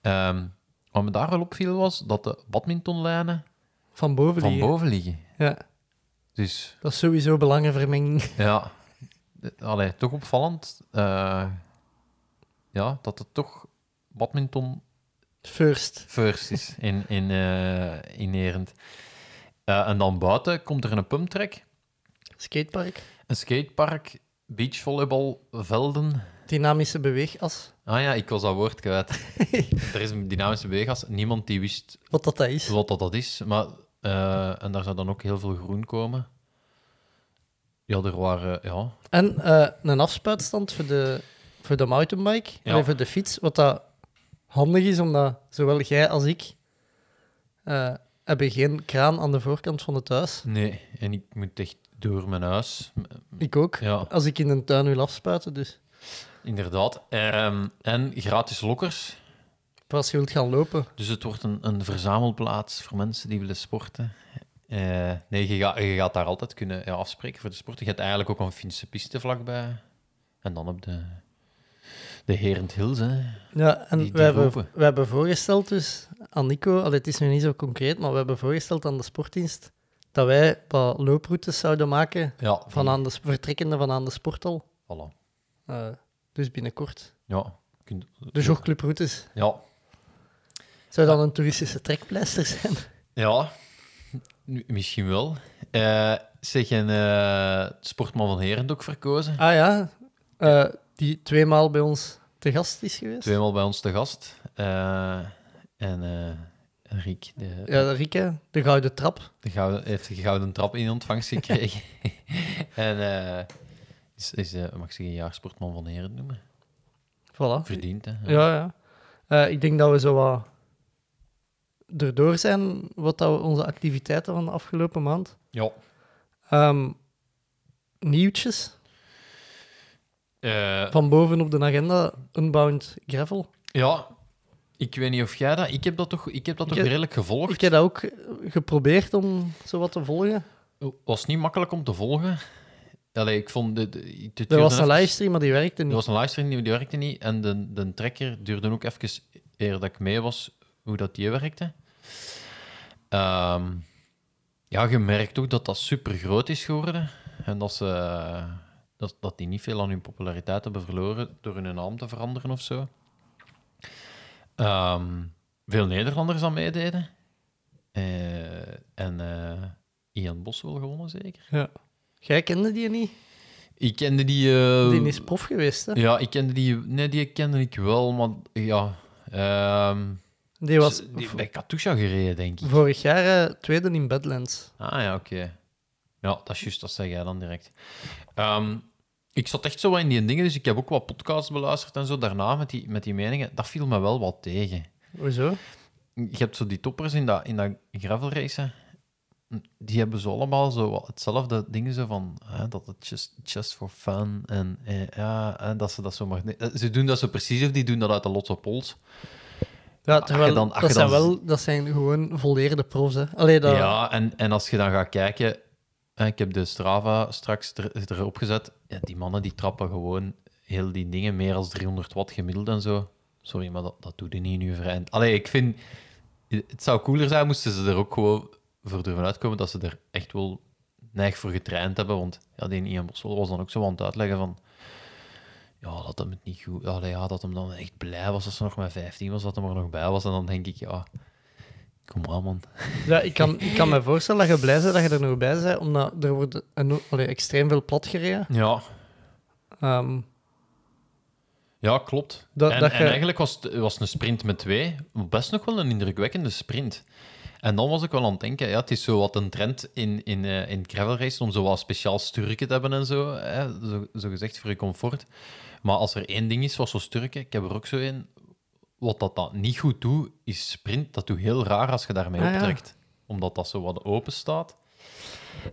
Ehm, wat me daar wel opviel was dat de badmintonlijnen Van boven van liggen. boven liggen. Ja, Dus dat is sowieso belangenvermenging. ja, allee, toch opvallend. eh, ja, dat het toch badminton First. first is in, in. Eh, en dan buiten komt er een pumptrack, Skatepark. een skatepark, beachvolleybalvelden. Dynamische beweegas. Ah ja, ik was dat woord kwijt. er is een dynamische beweegas. Niemand die wist Wat dat, dat is. wat dat, dat is. Maar, eh, en daar zou dan ook heel veel groen komen. Ja, er waren... Ja, En een afspuitstand voor de, voor de mountainbike. Ja. En voor de fiets. Wat dat handig is, omdat zowel jij als ik eh, hebben geen kraan aan de voorkant van het huis. nee. En ik moet echt door mijn huis. Ik ook. Ja, Als ik in een tuin wil afspuiten. Dus inderdaad. Ehm, en gratis lokkers. voor als je wilt gaan lopen. Dus het wordt een, een verzamelplaats voor mensen die willen sporten. Eh, nee, je, gaat je gaat daar altijd kunnen ja, afspreken voor de sport. Je hebt eigenlijk ook een Finse piste vlakbij. En dan op de, de Herend Hills. Hè. Ja, en Die- die we, hebben, we hebben voorgesteld dus aan Nico, allee, het is nu niet zo concreet, maar we hebben voorgesteld aan de sportdienst dat wij wat looproutes zouden maken Ja, van aan de, vertrekkende van aan de sporthal. Voilà. Eh, Dus binnenkort. Ja. kunt- De jogclub routes. Ja. Zou dat een toeristische trekpleister zijn? Ja, misschien wel. Eh zeg, en eh, Sportman van Herendok verkozen. Ah ja, eh, die tweemaal bij ons te gast is geweest. Tweemaal bij ons te gast. Eh, en eh Riek, de, Ja, Rieke, de gouden trap. de gouden, heeft de gouden trap in ontvangst gekregen. en eh, is, is mag ik zeggen, jaarsportman van Heren noemen. Voilà. Verdiend, hè? Ja, ja. Ik denk dat we zo wat erdoor zijn wat dat we onze activiteiten van de afgelopen maand. Ja. Ehm, nieuwtjes Eh, van boven op de agenda, Unbound Gravel. ja, ik weet niet of jij dat... Ik heb dat toch, ik heb dat Ik toch heb- redelijk gevolgd. Ik heb dat ook geprobeerd om zo wat te volgen. was niet makkelijk om te volgen. Allee, ik vond... De, de, het Er was een even- livestream, maar die werkte Er niet. was een livestream, die die werkte niet. En de, de trekker duurde ook even eer dat ik mee was, hoe dat die werkte. Ehm, ja, je merkt ook dat dat super groot is geworden. En dat, ze, dat, dat die niet veel aan hun populariteit hebben verloren door hun naam te veranderen of zo. Ehm, veel Nederlanders aan meededen. Eh, en eh, Ian Bos wel gewonnen, zeker. Ja. Jij kende die niet? Ik kende die... eh, Die is prof geweest, hè? ja, ik kende die... Nee, die kende ik wel, maar ja... ehm, Die was die, bij Katusha gereden, denk ik. vorig jaar tweede in Badlands. Ah ja, oké. Ja, dat is juist, dat zeg jij dan direct. Ehm, ik zat echt zo wat in die dingen, dus ik heb ook wat podcasts beluisterd en zo daarna met die, met die meningen. Dat viel me wel wat tegen. Hoezo? Je hebt zo die toppers in dat, in dat gravel racen. Die hebben zo allemaal zo hetzelfde dingen zo van hè, dat het just, just for fun en eh, ja, en dat ze dat zo maar. eh, Ze doen dat zo precies of die doen dat uit de Lotto Pols. Ja, terwijl, dan- dat, zijn wel, dat zijn gewoon volleerde profs, hè? Allee, dat... Ja, en, en als je dan gaat kijken, hè, ik heb de Strava straks er, erop gezet. Ja, die mannen die trappen gewoon heel die dingen meer als 300 watt gemiddeld en zo. Sorry, maar dat, dat doe je niet je vrij. Allee, ik vind het zou cooler zijn moesten ze er ook gewoon voor durven uitkomen dat ze er echt wel neig voor getraind hebben. Want ja, die Ian Boswell was dan ook zo aan het uitleggen van. Ja, dat hem het niet goed. Allee, ja, dat hem dan echt blij was als ze nog maar 15 was, dat hem er nog bij was. En dan denk ik, ja, kom aan, man. Ja, ik kan, ik kan me voorstellen dat je blij bent dat je er nog bij bent, omdat er wordt allee, extreem veel plat gereden. Ja, Ehm, Ja, klopt. Dat- en, dat en je- eigenlijk was het was een sprint met twee best nog wel een indrukwekkende sprint. En dan was ik wel aan het denken, ja, het is zo wat een trend in, in, eh, in gravel race om zo wat speciaal sturken te hebben en zo, hè, zo, zo gezegd voor je comfort. Maar als er één ding is, was zo sturken, ik heb er ook zo één, wat dat, dat niet goed doet, is sprint. Dat doet heel raar als je daarmee Ah, ja. optrekt, omdat dat zo wat open staat.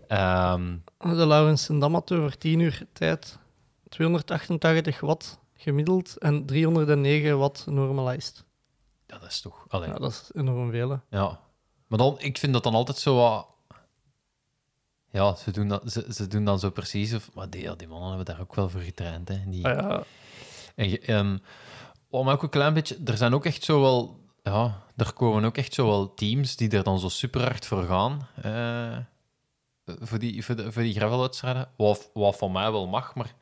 Ehm, de Laurens en Dam had over 10 uur tijd 288 watt gemiddeld en 309 watt normalized. ja, dat is toch... Allee, Ja, dat is enorm veel. hè. Ja. Maar dan, ik vind dat dan altijd zo wat... Ja, ze doen, dat, ze, ze doen dan zo precies... Of, maar die, ja, die mannen hebben daar ook wel voor getraind. Hè. Die, Ah, ja. en, je- mij ook een klein beetje... Er zijn ook echt zo wel... Ja, er komen ook echt zo wel teams die er dan zo super hard voor gaan. eh, voor die, voor de, voor die gravelwedstrijden. Wat, wat van mij wel mag, maar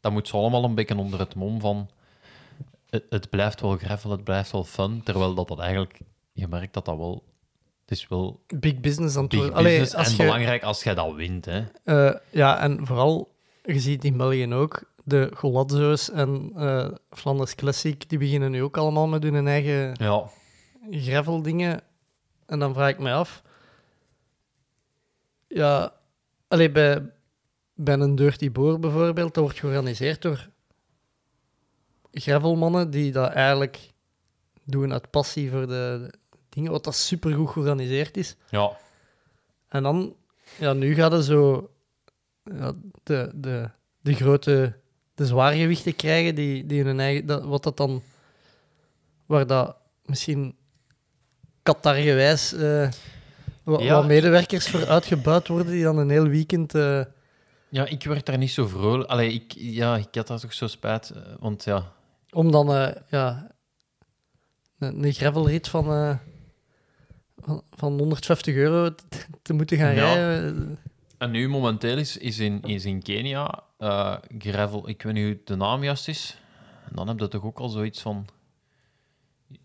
dat moet zo allemaal een beetje onder het mom van... Het, het blijft wel gravel, het blijft wel fun. Terwijl dat, dat eigenlijk... Je merkt dat dat wel... Het is wel Big business aan het big. Allee, als en je- belangrijk als jij dat wint. Hè. Eh, ja, en vooral, je ziet in België ook, de Golazzo's en eh Flanders Classic, die beginnen nu ook allemaal met hun eigen Ja. gravel dingen. En dan vraag ik me af, ja, allee, bij, bij een Dirty Boer bijvoorbeeld, dat wordt georganiseerd door gravelmannen die dat eigenlijk doen uit passie voor de, de dingen, wat dat supergoed georganiseerd is. ja. En dan, ja, nu gaat het zo ja, de, de, de grote, de zwaargewichten krijgen, die, die hun eigen, dat, wat dat dan, waar dat misschien Qatar-gewijs eh, wa- Ja. wat medewerkers voor uitgebuit worden, die dan een heel weekend... eh, ja, ik werd daar niet zo vrolijk. Allee, ik, ja, ik had daar toch zo spijt. eh, Want ja, om dan eh, ja, een, een gravelrit van, eh, van, van 150 euro te, te moeten gaan Ja. rijden. En nu momenteel is, is, in, is in Kenia eh, gravel, ik weet niet hoe de naam juist is. En dan heb je toch ook al zoiets van...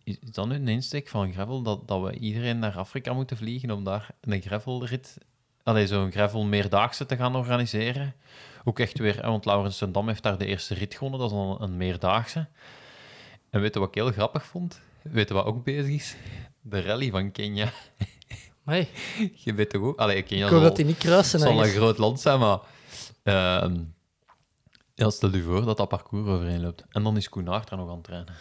Is dat nu een insteek van gravel, dat, dat we iedereen naar Afrika moeten vliegen om daar een gravelrit... Allee, zo'n gravel meerdaagse te gaan organiseren? Ook echt weer... hè, Want Laurens ten Dam heeft daar de eerste rit gewonnen, dat is een meerdaagse. En weet je wat ik heel grappig vond? Weet je wat ook bezig is? De rally van Kenia. Maar Je weet toch ook... Allee, ik hoor zal- dat die niet kruisen. het zal een groot land zijn, maar... ehm, ja, stel je voor dat dat parcours overheen loopt. En dan is Koen Aert er nog aan het trainen.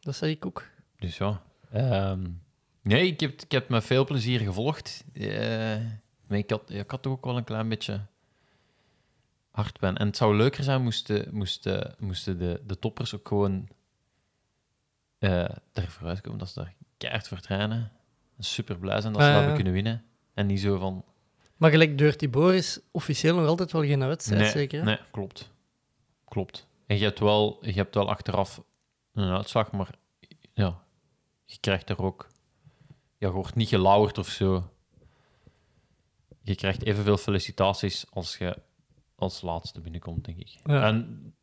Dat zei ik ook. Dus ja. ehm, nee, ik heb, ik heb met veel plezier gevolgd. Eh, maar ik had, ik had toch ook wel een klein beetje hartpijn. En het zou leuker zijn moesten, moesten, moesten de, de toppers ook gewoon eh er vooruit komen dat ze daar keihard voor trainen. Super blij zijn dat ze dat ja. hebben kunnen winnen. En niet zo van... Maar gelijk Dirty Boer is officieel nog altijd wel geen wedstrijd, nee, zeker? hè? Nee, klopt. Klopt. En je hebt wel, je hebt wel achteraf een uitslag, maar ja, je krijgt er ook... Ja, je wordt niet gelauwerd of zo. Je krijgt evenveel felicitaties als je als laatste binnenkomt, denk ik. Ja. En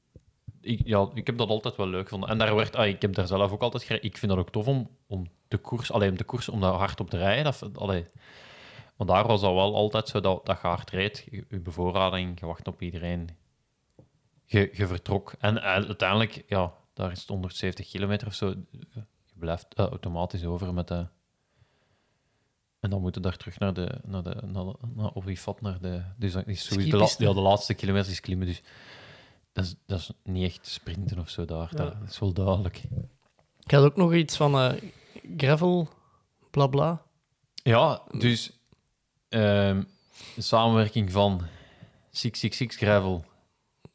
ik, ja, ik heb dat altijd wel leuk gevonden. En daar werd, ah, ik heb daar zelf ook altijd... Ik vind dat ook tof om, om de koers... Alleen de koers, om daar hard op te rijden. Dat, allee, want daar was dat wel altijd zo dat, dat je hard reed. Je, je bevoorrading, je wacht op iedereen. Je, je vertrok. En, uiteindelijk, ja, daar is het 170 kilometer of zo. Je blijft eh, automatisch over met de... En dan moeten we daar terug naar de... Naar de naar, de- naar naar de... Dus dat is sowieso de, ja, de laatste kilometers is klimmen, dus... Dat is, dat is niet echt sprinten of zo daar. Ja. Dat is wel duidelijk. Ik had ook nog iets van eh, gravel, bla bla. Ja, dus... ehm, de samenwerking van 666 Gravel,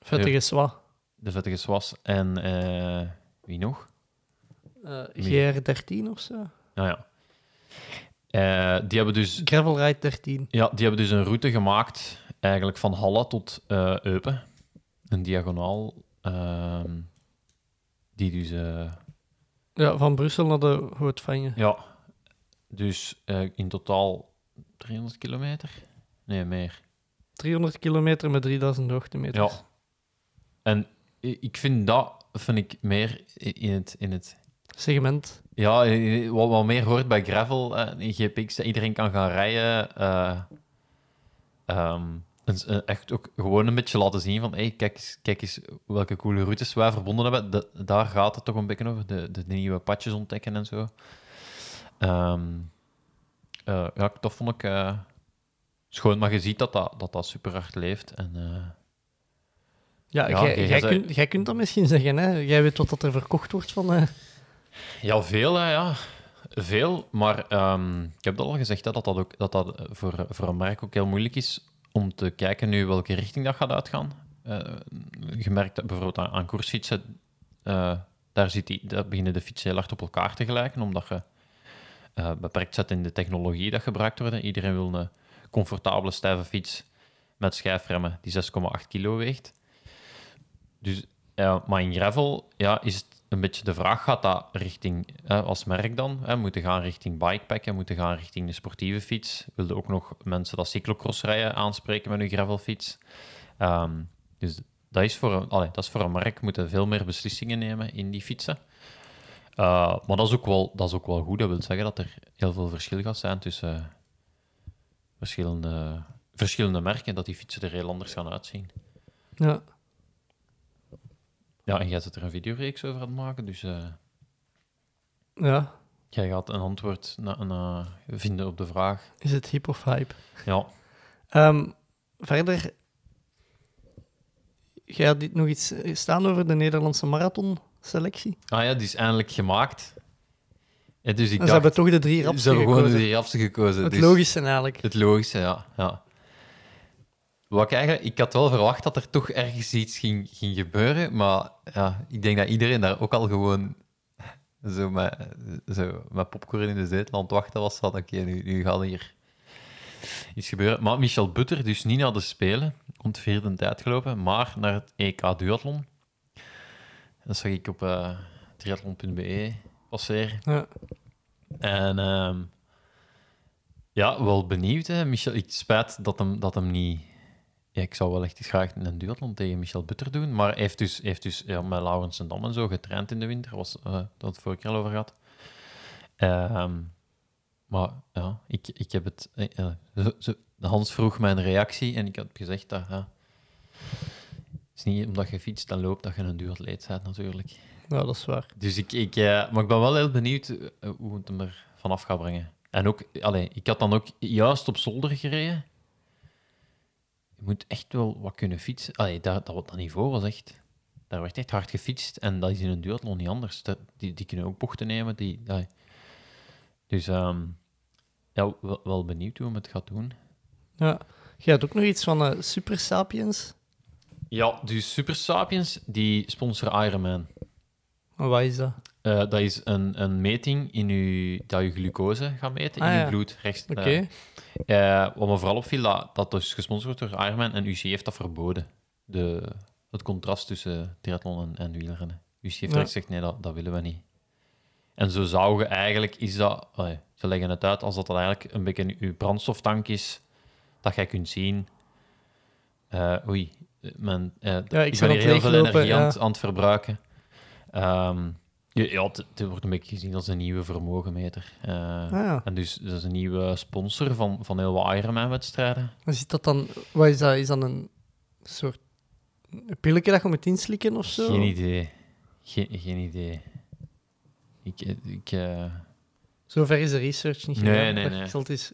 Vettige Swa. de Vettige Swas en... eh, wie nog? Eh, GR13 of zo. Nou ja. Die, hebben dus, Gravel Ride 13. ja, die hebben dus een route gemaakt, eigenlijk van Halle tot Eupen. Een diagonaal, ehm, die dus... Ja, van Brussel naar de Hootvanje. ja, dus eh, in totaal 300 kilometer? Nee, meer. 300 kilometer met 3000 hoogtemeters. Ja. En ik vind dat, vind ik meer in het... In het Segment. ja, wat, wat meer hoort bij gravel, eh, in GPX, dat iedereen kan gaan rijden. ehm, en eh, echt ook gewoon een beetje laten zien van, hey, kijk, eens, kijk eens welke coole routes wij verbonden hebben. Da- daar gaat het toch een beetje over, de, de, nieuwe padjes ontdekken en zo. Ehm, eh, ja, dat vond ik eh, schoon, maar je ziet dat dat, dat, dat super hard leeft. En, Ja, Ja, jij, jij, zei- kunt, jij kunt dat misschien zeggen, hè? Jij weet wat dat er verkocht wordt van... Ja, veel, hè, ja. Veel, maar ehm, ik heb dat al gezegd, hè, dat dat, ook, dat, dat voor, voor een merk ook heel moeilijk is om te kijken nu welke richting dat gaat uitgaan. Eh, je merkt dat bijvoorbeeld aan, aan koersfietsen, eh, daar, zit die, daar beginnen de fietsen heel hard op elkaar te gelijken, omdat je eh, beperkt zet in de technologie dat gebruikt wordt. Iedereen wil een comfortabele, stijve fiets met schijfremmen die 6,8 kilo weegt. Dus, maar in gravel ja, is het een beetje de vraag, gaat dat richting, eh, als merk dan, hè, moeten gaan richting bikepacken, moeten gaan richting de sportieve fiets. Wilde ook nog mensen dat cyclocross rijden aanspreken met hun gravelfiets. Ehm, dus dat is, voor een, dat is voor een merk, moeten veel meer beslissingen nemen in die fietsen. Uh, maar dat is, ook wel, dat is ook wel goed. Dat wil zeggen dat er heel veel verschil gaat zijn tussen verschillende, verschillende merken, dat die fietsen er heel anders gaan uitzien. Ja. Ja, en jij zit er een videoreeks over aan het maken, dus uh, ja. jij gaat een antwoord na, na vinden op de vraag. Is het hip of hype? Ja. Um, verder, jij had dit nog iets staan over de Nederlandse marathon-selectie? Ah ja, die is eindelijk gemaakt. Ja, dus ik en dacht, ze hebben toch de drie rapsen Ze hebben gekozen. gewoon de drie rapsen gekozen. Het dus logische eigenlijk. Het logische, ja. ja. Wat ik, eigenlijk, ik had wel verwacht dat er toch ergens iets ging, ging gebeuren, maar ja, ik denk dat iedereen daar ook al gewoon zo met, zo met popcorn in de zetel aan het wachten was. Van oké, nu, nu gaat hier iets gebeuren. Maar Michel Butter, dus niet naar de Spelen, om de vierde tijd gelopen, maar naar het EK Duathlon. Dat zag ik op uh, triathlon.be passeren. Ja. En um, ja, wel benieuwd. Hè. Michel, ik spijt dat hem, dat hem niet ja, ik zou wel echt graag een duathlon tegen Michel Butter doen. Maar hij heeft dus, heeft dus ja, met Laurens en Dam en zo getraind in de winter. Was, eh dat het vorige keer al over gehad. Ehm, maar ja, ik, ik heb het... eh, eh, zo- zo- Hans vroeg mijn reactie en ik had gezegd dat... het is niet omdat je fietst en loopt dat je een duatleet bent, natuurlijk. Ja, dat is waar. Dus ik, ik, maar ik ben wel heel benieuwd hoe het hem er vanaf gaat brengen. En ook, allee, ik had dan ook juist op zolder gereden. Je moet echt wel wat kunnen fietsen. Allee, dat, dat, dat niveau was echt... Daar werd echt hard gefietst. En dat is in een duathlon niet anders. Dat, die, die kunnen ook bochten nemen. Die. Dus ehm, ja, wel, wel benieuwd hoe hem het gaat doen. Ja. Je had ook nog iets van eh, Super Sapiens. Ja, dus Super Sapiens, die sponsoren Ironman. Wat is dat? Eh, dat is een, een meting in uw, dat je glucose gaat meten Ah, in je ja. bloed. Rechts, Oké. eh, eh, wat me vooral opviel, dat dat dus gesponsord wordt door Ironman en UC heeft dat verboden. De, het contrast tussen triathlon en, en wielrennen. UC heeft Ja. direct gezegd, nee, dat, dat willen we niet. En zo zou je eigenlijk, is dat, ze leggen het uit als dat, dat eigenlijk een beetje je brandstoftank is, dat jij kunt zien. eh, oei, mijn, eh, ik ben hier heel veel energie aan, ja. het- aan het verbruiken. Ehm, ja, ja, het, het wordt een beetje gezien als een nieuwe vermogenmeter. Eh, Ah, ja. En dus dat is een nieuwe sponsor van, van heel wat Ironman-wedstrijden. Zit dat dan... Wat is dat? Is dat een soort... Een pilletje dat je moet inslikken of zo? Geen idee. Geen, geen idee. Ik, ik, eh, Zover is de research niet Nee, gedaan. nee, nee. Het eens...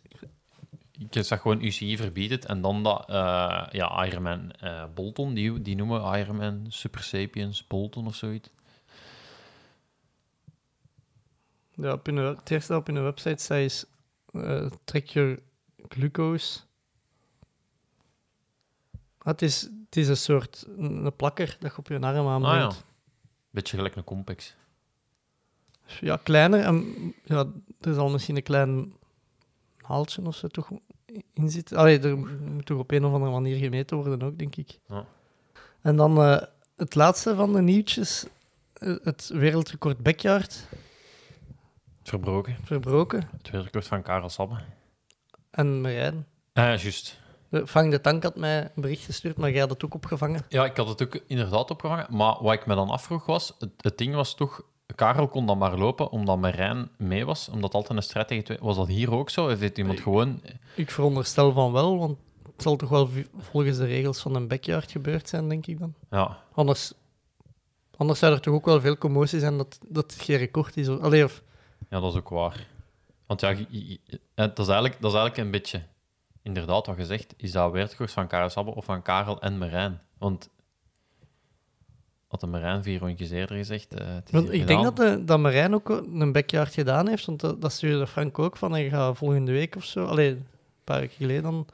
ik zag gewoon UCI verbiedt het. En dan dat, eh, ja, Ironman eh, Bolton, die, die noemen Ironman Super Sapiens Bolton of zoiets. Ja, op hun, het eerste op hun website staat is... eh track your glucose. Ah, het, is, het is een soort... Een plakker dat je op je arm Ah aanbrengt. ja. Beetje gelijk een Compex. Ja, kleiner. En ja, er zal misschien een klein haaltje of zo toch in zitten. Allee, er moet toch op een of andere manier gemeten worden ook, denk ik. Ja. En dan eh, het laatste van de nieuwtjes. eh, Het wereldrecord backyard Verbroken. verbroken. Het wereldrecord van Karel Sabbe. En Marijn. Ah, ja, juist. De Vang de Tank had mij een bericht gestuurd, maar jij had het ook opgevangen. Ja, ik had het ook inderdaad opgevangen. Maar wat ik me dan afvroeg was, het, het ding was toch... Karel kon dan maar lopen omdat Marijn mee was, omdat altijd een strijd tegen twee... Was dat hier ook zo? Heeft iemand gewoon... Ik veronderstel van wel, want het zal toch wel volgens de regels van een backyard gebeurd zijn, denk ik dan. Ja, Anders, anders zou er toch ook wel veel commotie zijn dat, dat het geen record is. Allee, of, ja, dat is ook waar. Want ja, je- je- je- eh, dat, is eigenlijk, dat is eigenlijk een beetje... Inderdaad, wat je zegt, is dat wereldrecord van Karel Sabbe of van Karel en Marijn? Want... Had de Marijn vier rondjes eerder gezegd... eh, het is want hier ik denk gedaan. dat, de, dat Marijn ook een backyard gedaan heeft, want dat, dat stuurde Frank ook van, hij gaat volgende week of zo, allee, een paar weken geleden dan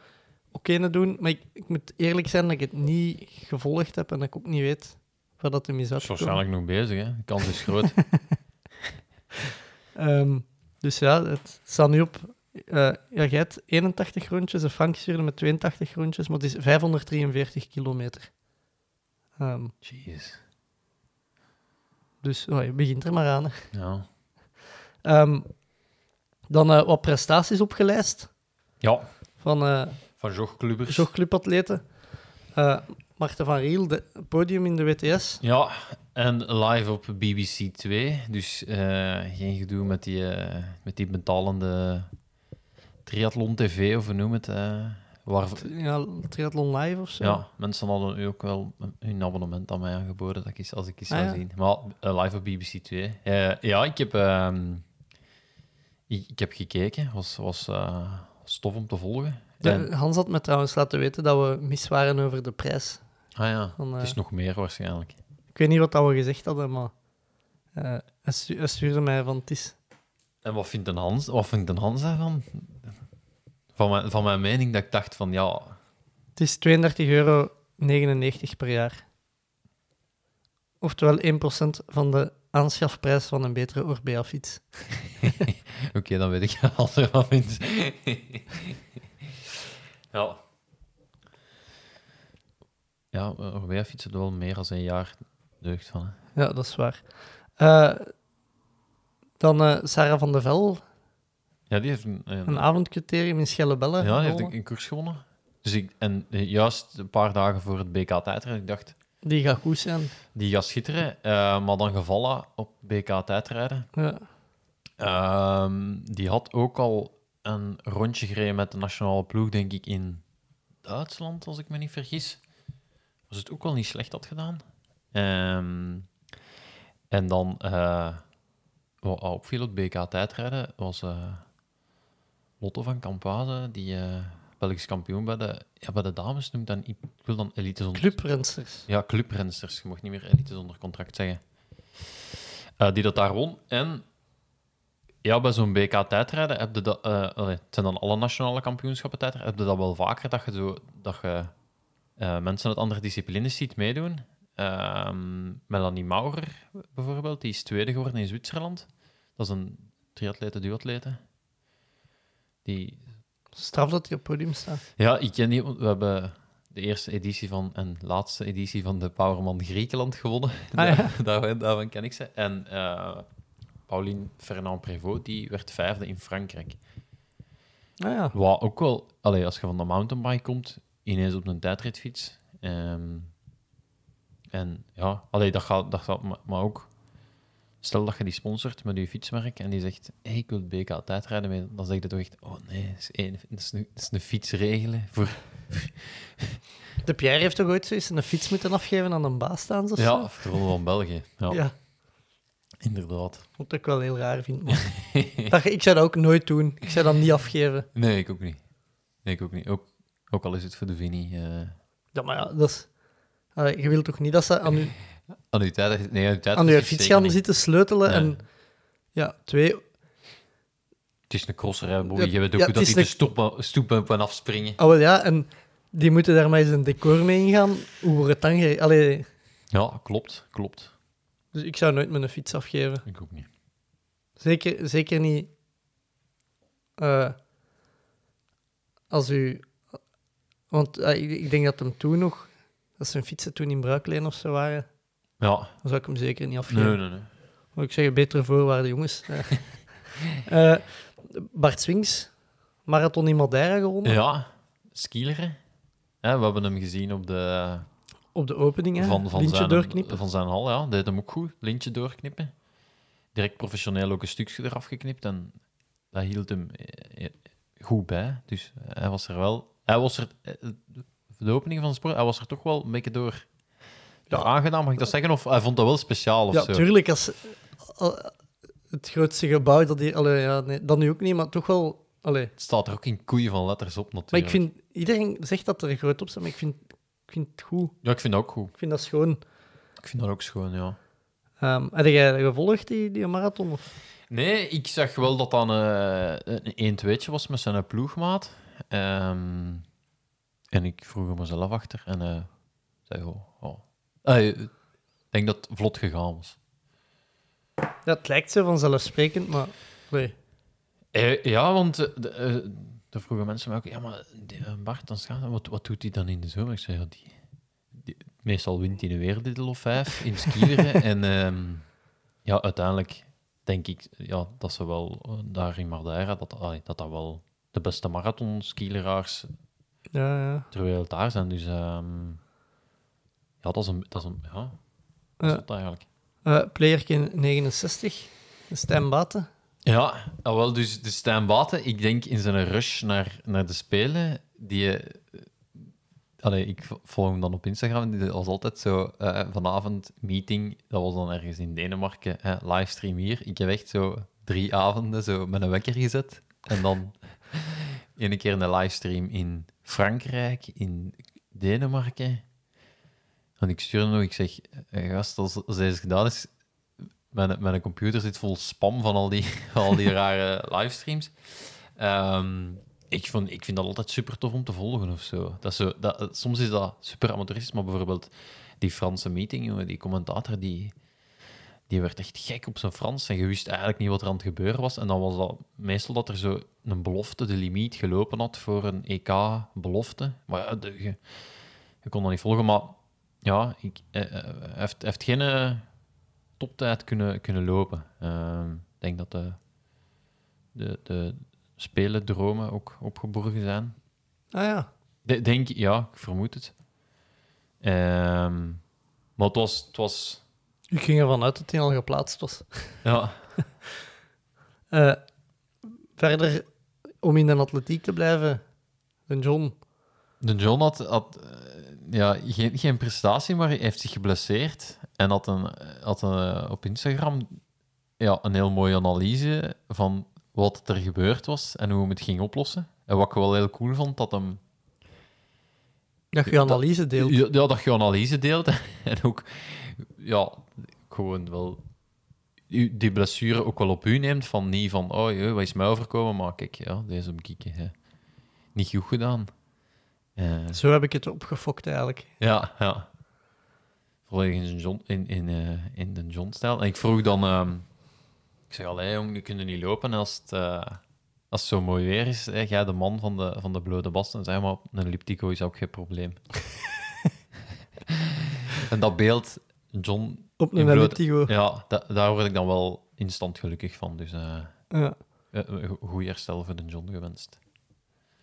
ook een doen. Maar ik, ik moet eerlijk zijn dat ik het niet gevolgd heb en dat ik ook niet weet waar dat hem is Dat is uitgekomen. waarschijnlijk nog bezig, hè. De kans is groot. Ehm, dus ja, het staat nu op. eh ja, jij hebt 81 rondjes, en Frank stuurde met 82 rondjes, maar het is 543 kilometer. Ehm, Jeez. dus oh, je begint er maar aan. hè. Ja. Ehm, dan eh, wat prestaties opgelijst Ja, van eh van jogclubbers. jogclubatleten. Eh Marten van Riel, de podium in de WTS. Ja, en live op BBC 2. Dus eh, geen gedoe met die, eh, met die betalende triathlon TV, of hoe noem het. eh, waar, Ja, Triathlon Live of zo. ja, mensen hadden nu ook wel hun abonnement aan mij aangeboden, dat ik eens, als ik eens Ah, zou ja. zien. Maar live op BBC 2. Eh, ja, ik heb, ehm, ik, ik heb gekeken. was, was, eh, was tof om te volgen. En- Hans had me trouwens laten weten dat we mis waren over de prijs. ah ja, van, het is nog meer waarschijnlijk. Ik weet niet wat dat we gezegd hadden, maar eh, hij, stu- hij stuurde mij van het is... En wat vindt een Hans, wat vindt een Hans daarvan? Van mijn, van mijn mening dat ik dacht van ja, Het is 32,99 euro per jaar. Oftewel 1% van de aanschafprijs van een betere Orbea-fiets. oké, dan weet ik wat er van vindt. ja. Ja, Orbea fietsen er wel meer dan een jaar deugd van. Hè. Ja, dat is waar. Eh, dan eh, Sarah van der Vel, Ja, die heeft een, een- een avondcriterium in Schellebelle. ja, die heeft een, een koers gewonnen. Dus ik, en eh, juist een paar dagen voor het BK tijdrijden, ik dacht, Die gaat goed zijn. die gaat schitteren, eh, maar dan gevallen op BK tijdrijden. Ja. Ehm, die had ook al een rondje gereden met de nationale ploeg, denk ik, in Duitsland, als ik me niet vergis. Was het ook wel niet slecht had gedaan. Ehm, en dan, eh wat opviel op BK tijdrijden, was eh Lotto van Campase, die eh Belgisch kampioen bij de, ja, bij de dames noemt dan, ik wil dan elite zonder... Clubrensters. Ja, clubrensters. Je mocht niet meer elite zonder contract zeggen. Die dat daar won. En ja, bij zo'n BK tijdrijden heb je dat... allee, het zijn dan alle nationale kampioenschappen tijdrijden. Heb je dat wel vaker, dat je, zo, dat je mensen uit andere disciplines ziet meedoen. Ehm, Melanie Maurer bijvoorbeeld, die is tweede geworden in Zwitserland. Dat is een triatlete, duatlete. Die Straf dat hij op het podium staat. ja, ik ken die. We hebben de eerste editie van en laatste editie van de Powerman Griekenland gewonnen. Ah, ja. Daar- daarvan, daarvan ken ik ze. En eh Pauline Fernand Prévost, die werd vijfde in Frankrijk. Ah ja. Wat ook wel, allee, als je van de mountainbike komt, ineens op een tijdritfiets. Ehm, en ja, allee, dat gaat, dat gaat maar, maar ook. Stel dat je die sponsort met je fietsmerk en die zegt: hey, ik wil het BK tijdrijden mee, dan zeg je toch echt: Oh nee, dat is, één, dat is, een, dat is een fiets regelen. Voor, De Pierre heeft toch ooit zoiets een fiets moeten afgeven aan een baas staan? Ja, of de Ronde van België. Ja, ja. inderdaad. Wat ik wel heel raar vind. Maar... Ik zou dat ook nooit doen. Ik zou dat niet afgeven. Nee, ik ook niet. Nee, ik ook niet. Ook, ook al is het voor de Vini. eh Ja, maar ja, dat is... Allee, je wilt toch niet dat ze aan je, aan uw tijd, nee, aan uw tijd aan uw fiets gaan zitten sleutelen Nee. en... Ja, twee... Het is een crosser, hè, Je weet ook ja, dat die de stoep, en afspringen. Oh, wel ja, en die moeten daar maar eens een decor mee ingaan. Hoe wordt het dan Allee, Ja, klopt, klopt. dus ik zou nooit mijn fiets afgeven. Ik ook niet. Zeker, zeker niet eh, als u... Want eh, ik, ik denk dat hem toen nog... Dat zijn fietsen toen in bruikleen of zo waren. Ja, Dan zou ik hem zeker niet afgeven. nee, nee, nee. Moet ik zeggen, betere voorwaarden, jongens. Eh, Bart Swings, marathon in Madeira gewonnen. Ja, skileren. Ja, we hebben hem gezien op de, Op de opening, hè. van, van, Lintje zijn, doorknippen. van zijn hal. Ja, deed hem ook goed. Lintje doorknippen. Direct professioneel ook een stukje eraf geknipt. En dat hield hem eh, eh, goed bij. Dus hij was er wel... Hij was er... De opening van de sport, hij was er toch wel een beetje door... Ja. door aangedaan, mag ik dat zeggen? Of hij vond dat wel speciaal of Ja, zo? tuurlijk. Als, al- het grootste gebouw dat hier... Allee, ja, nee, dat nu ook niet, maar toch wel... Allee. Het staat er ook in koeien van letters op, Maar natuurlijk. ik vind... Iedereen zegt dat er groot op staat, maar ik vind, ik vind het goed. Ja, ik vind dat ook goed. Ik vind dat schoon. Ik vind dat ook schoon, ja. Ehm heb jij gevolgd, die, die marathon? Of? Nee, ik zag wel dat dan eh, een 1-2'tje was met zijn ploegmaat. Ehm, en ik vroeg hem mezelf achter en eh zei, oh, oh. Eh, ik denk dat het vlot gegaan was. Het lijkt zo vanzelfsprekend, maar... Nee. Eh, ja, want eh, de, eh, er vroegen mensen mij ook, ja, maar Bart, dan gaat, wat, wat doet hij dan in de zomer? Ik zei, ja, die, die- meestal wint hij een wereldtitel of vijf in skileren. en ehm, ja, uiteindelijk denk ik ja, dat ze wel daar in Madeira, dat, dat dat wel de beste marathonskileraars Ja, ja. ter wereld daar zijn. Dus ehm, ja, dat is een, dat is een ja, dat is het eigenlijk. Eh playerkin 69, Stijn Baten. Ja, ah, wel, dus de Stijn Baten, ik denk in zijn rush naar, naar de Spelen, die... eh, allee, ik vo- volg hem dan op Instagram, die was altijd zo, eh, vanavond meeting, dat was dan ergens in Denemarken, eh, livestream hier. Ik heb echt zo drie avonden zo met een wekker gezet. En dan een keer een livestream in Frankrijk, in Denemarken. En ik stuurde nog, ik zeg, eh, gast, als, als deze gedaan is, mijn, mijn computer zit vol spam van al die, al die rare livestreams. Ehm, ik, vond, ik vind dat altijd super tof om te volgen of zo. Dat zo dat, soms is dat super amateuristisch, maar bijvoorbeeld die Franse meeting, jongen, die commentator, die, die werd echt gek op zijn Frans en je wist eigenlijk niet wat er aan het gebeuren was. En dan was dat meestal dat er zo een belofte, de limiet, gelopen had voor een EK-belofte. Maar ja, de- je, je kon dat niet volgen, maar ja, ik, eh, eh, heeft, heeft geen... eh, toptijd kunnen, kunnen lopen. Ehm, ik denk dat de, de, de spelendromen ook opgeborgen zijn. Ah ja. De- denk, ja, ik vermoed het. Ehm, maar het was, het was Ik ging ervan uit dat hij al geplaatst was. ja, Eh, verder, om in de atletiek te blijven, de John. de John had, had eh, ja, geen, geen prestatie, maar hij heeft zich geblesseerd. En had, een, had een, eh, op Instagram ja, een heel mooie analyse van wat er gebeurd was en hoe hij het ging oplossen. En wat ik wel heel cool vond, dat hem Dat je analyse deelt. Ja, ja, dat je analyse deelt. en ook, ja, gewoon wel die blessure ook wel op u neemt. Van niet van, oh jee, wat is mij overkomen? Maar kijk, ja, deze heb ik hè, niet goed gedaan. Eh, Zo heb ik het opgefokt eigenlijk. ja, ja. Volledig in, John, in, in, eh, in de John-stijl. En ik vroeg dan... ehm, ik zeg, allee jong, je kunt niet lopen als het, eh, als het zo mooi weer is. Hè, jij de man van de, van de blote basten. Zeg maar, een elliptico is ook geen probleem. en dat beeld, John... Op een elliptico. Ja, da- daar word ik dan wel instant gelukkig van. Dus eh Ja. eh, go- goed herstel voor de John gewenst.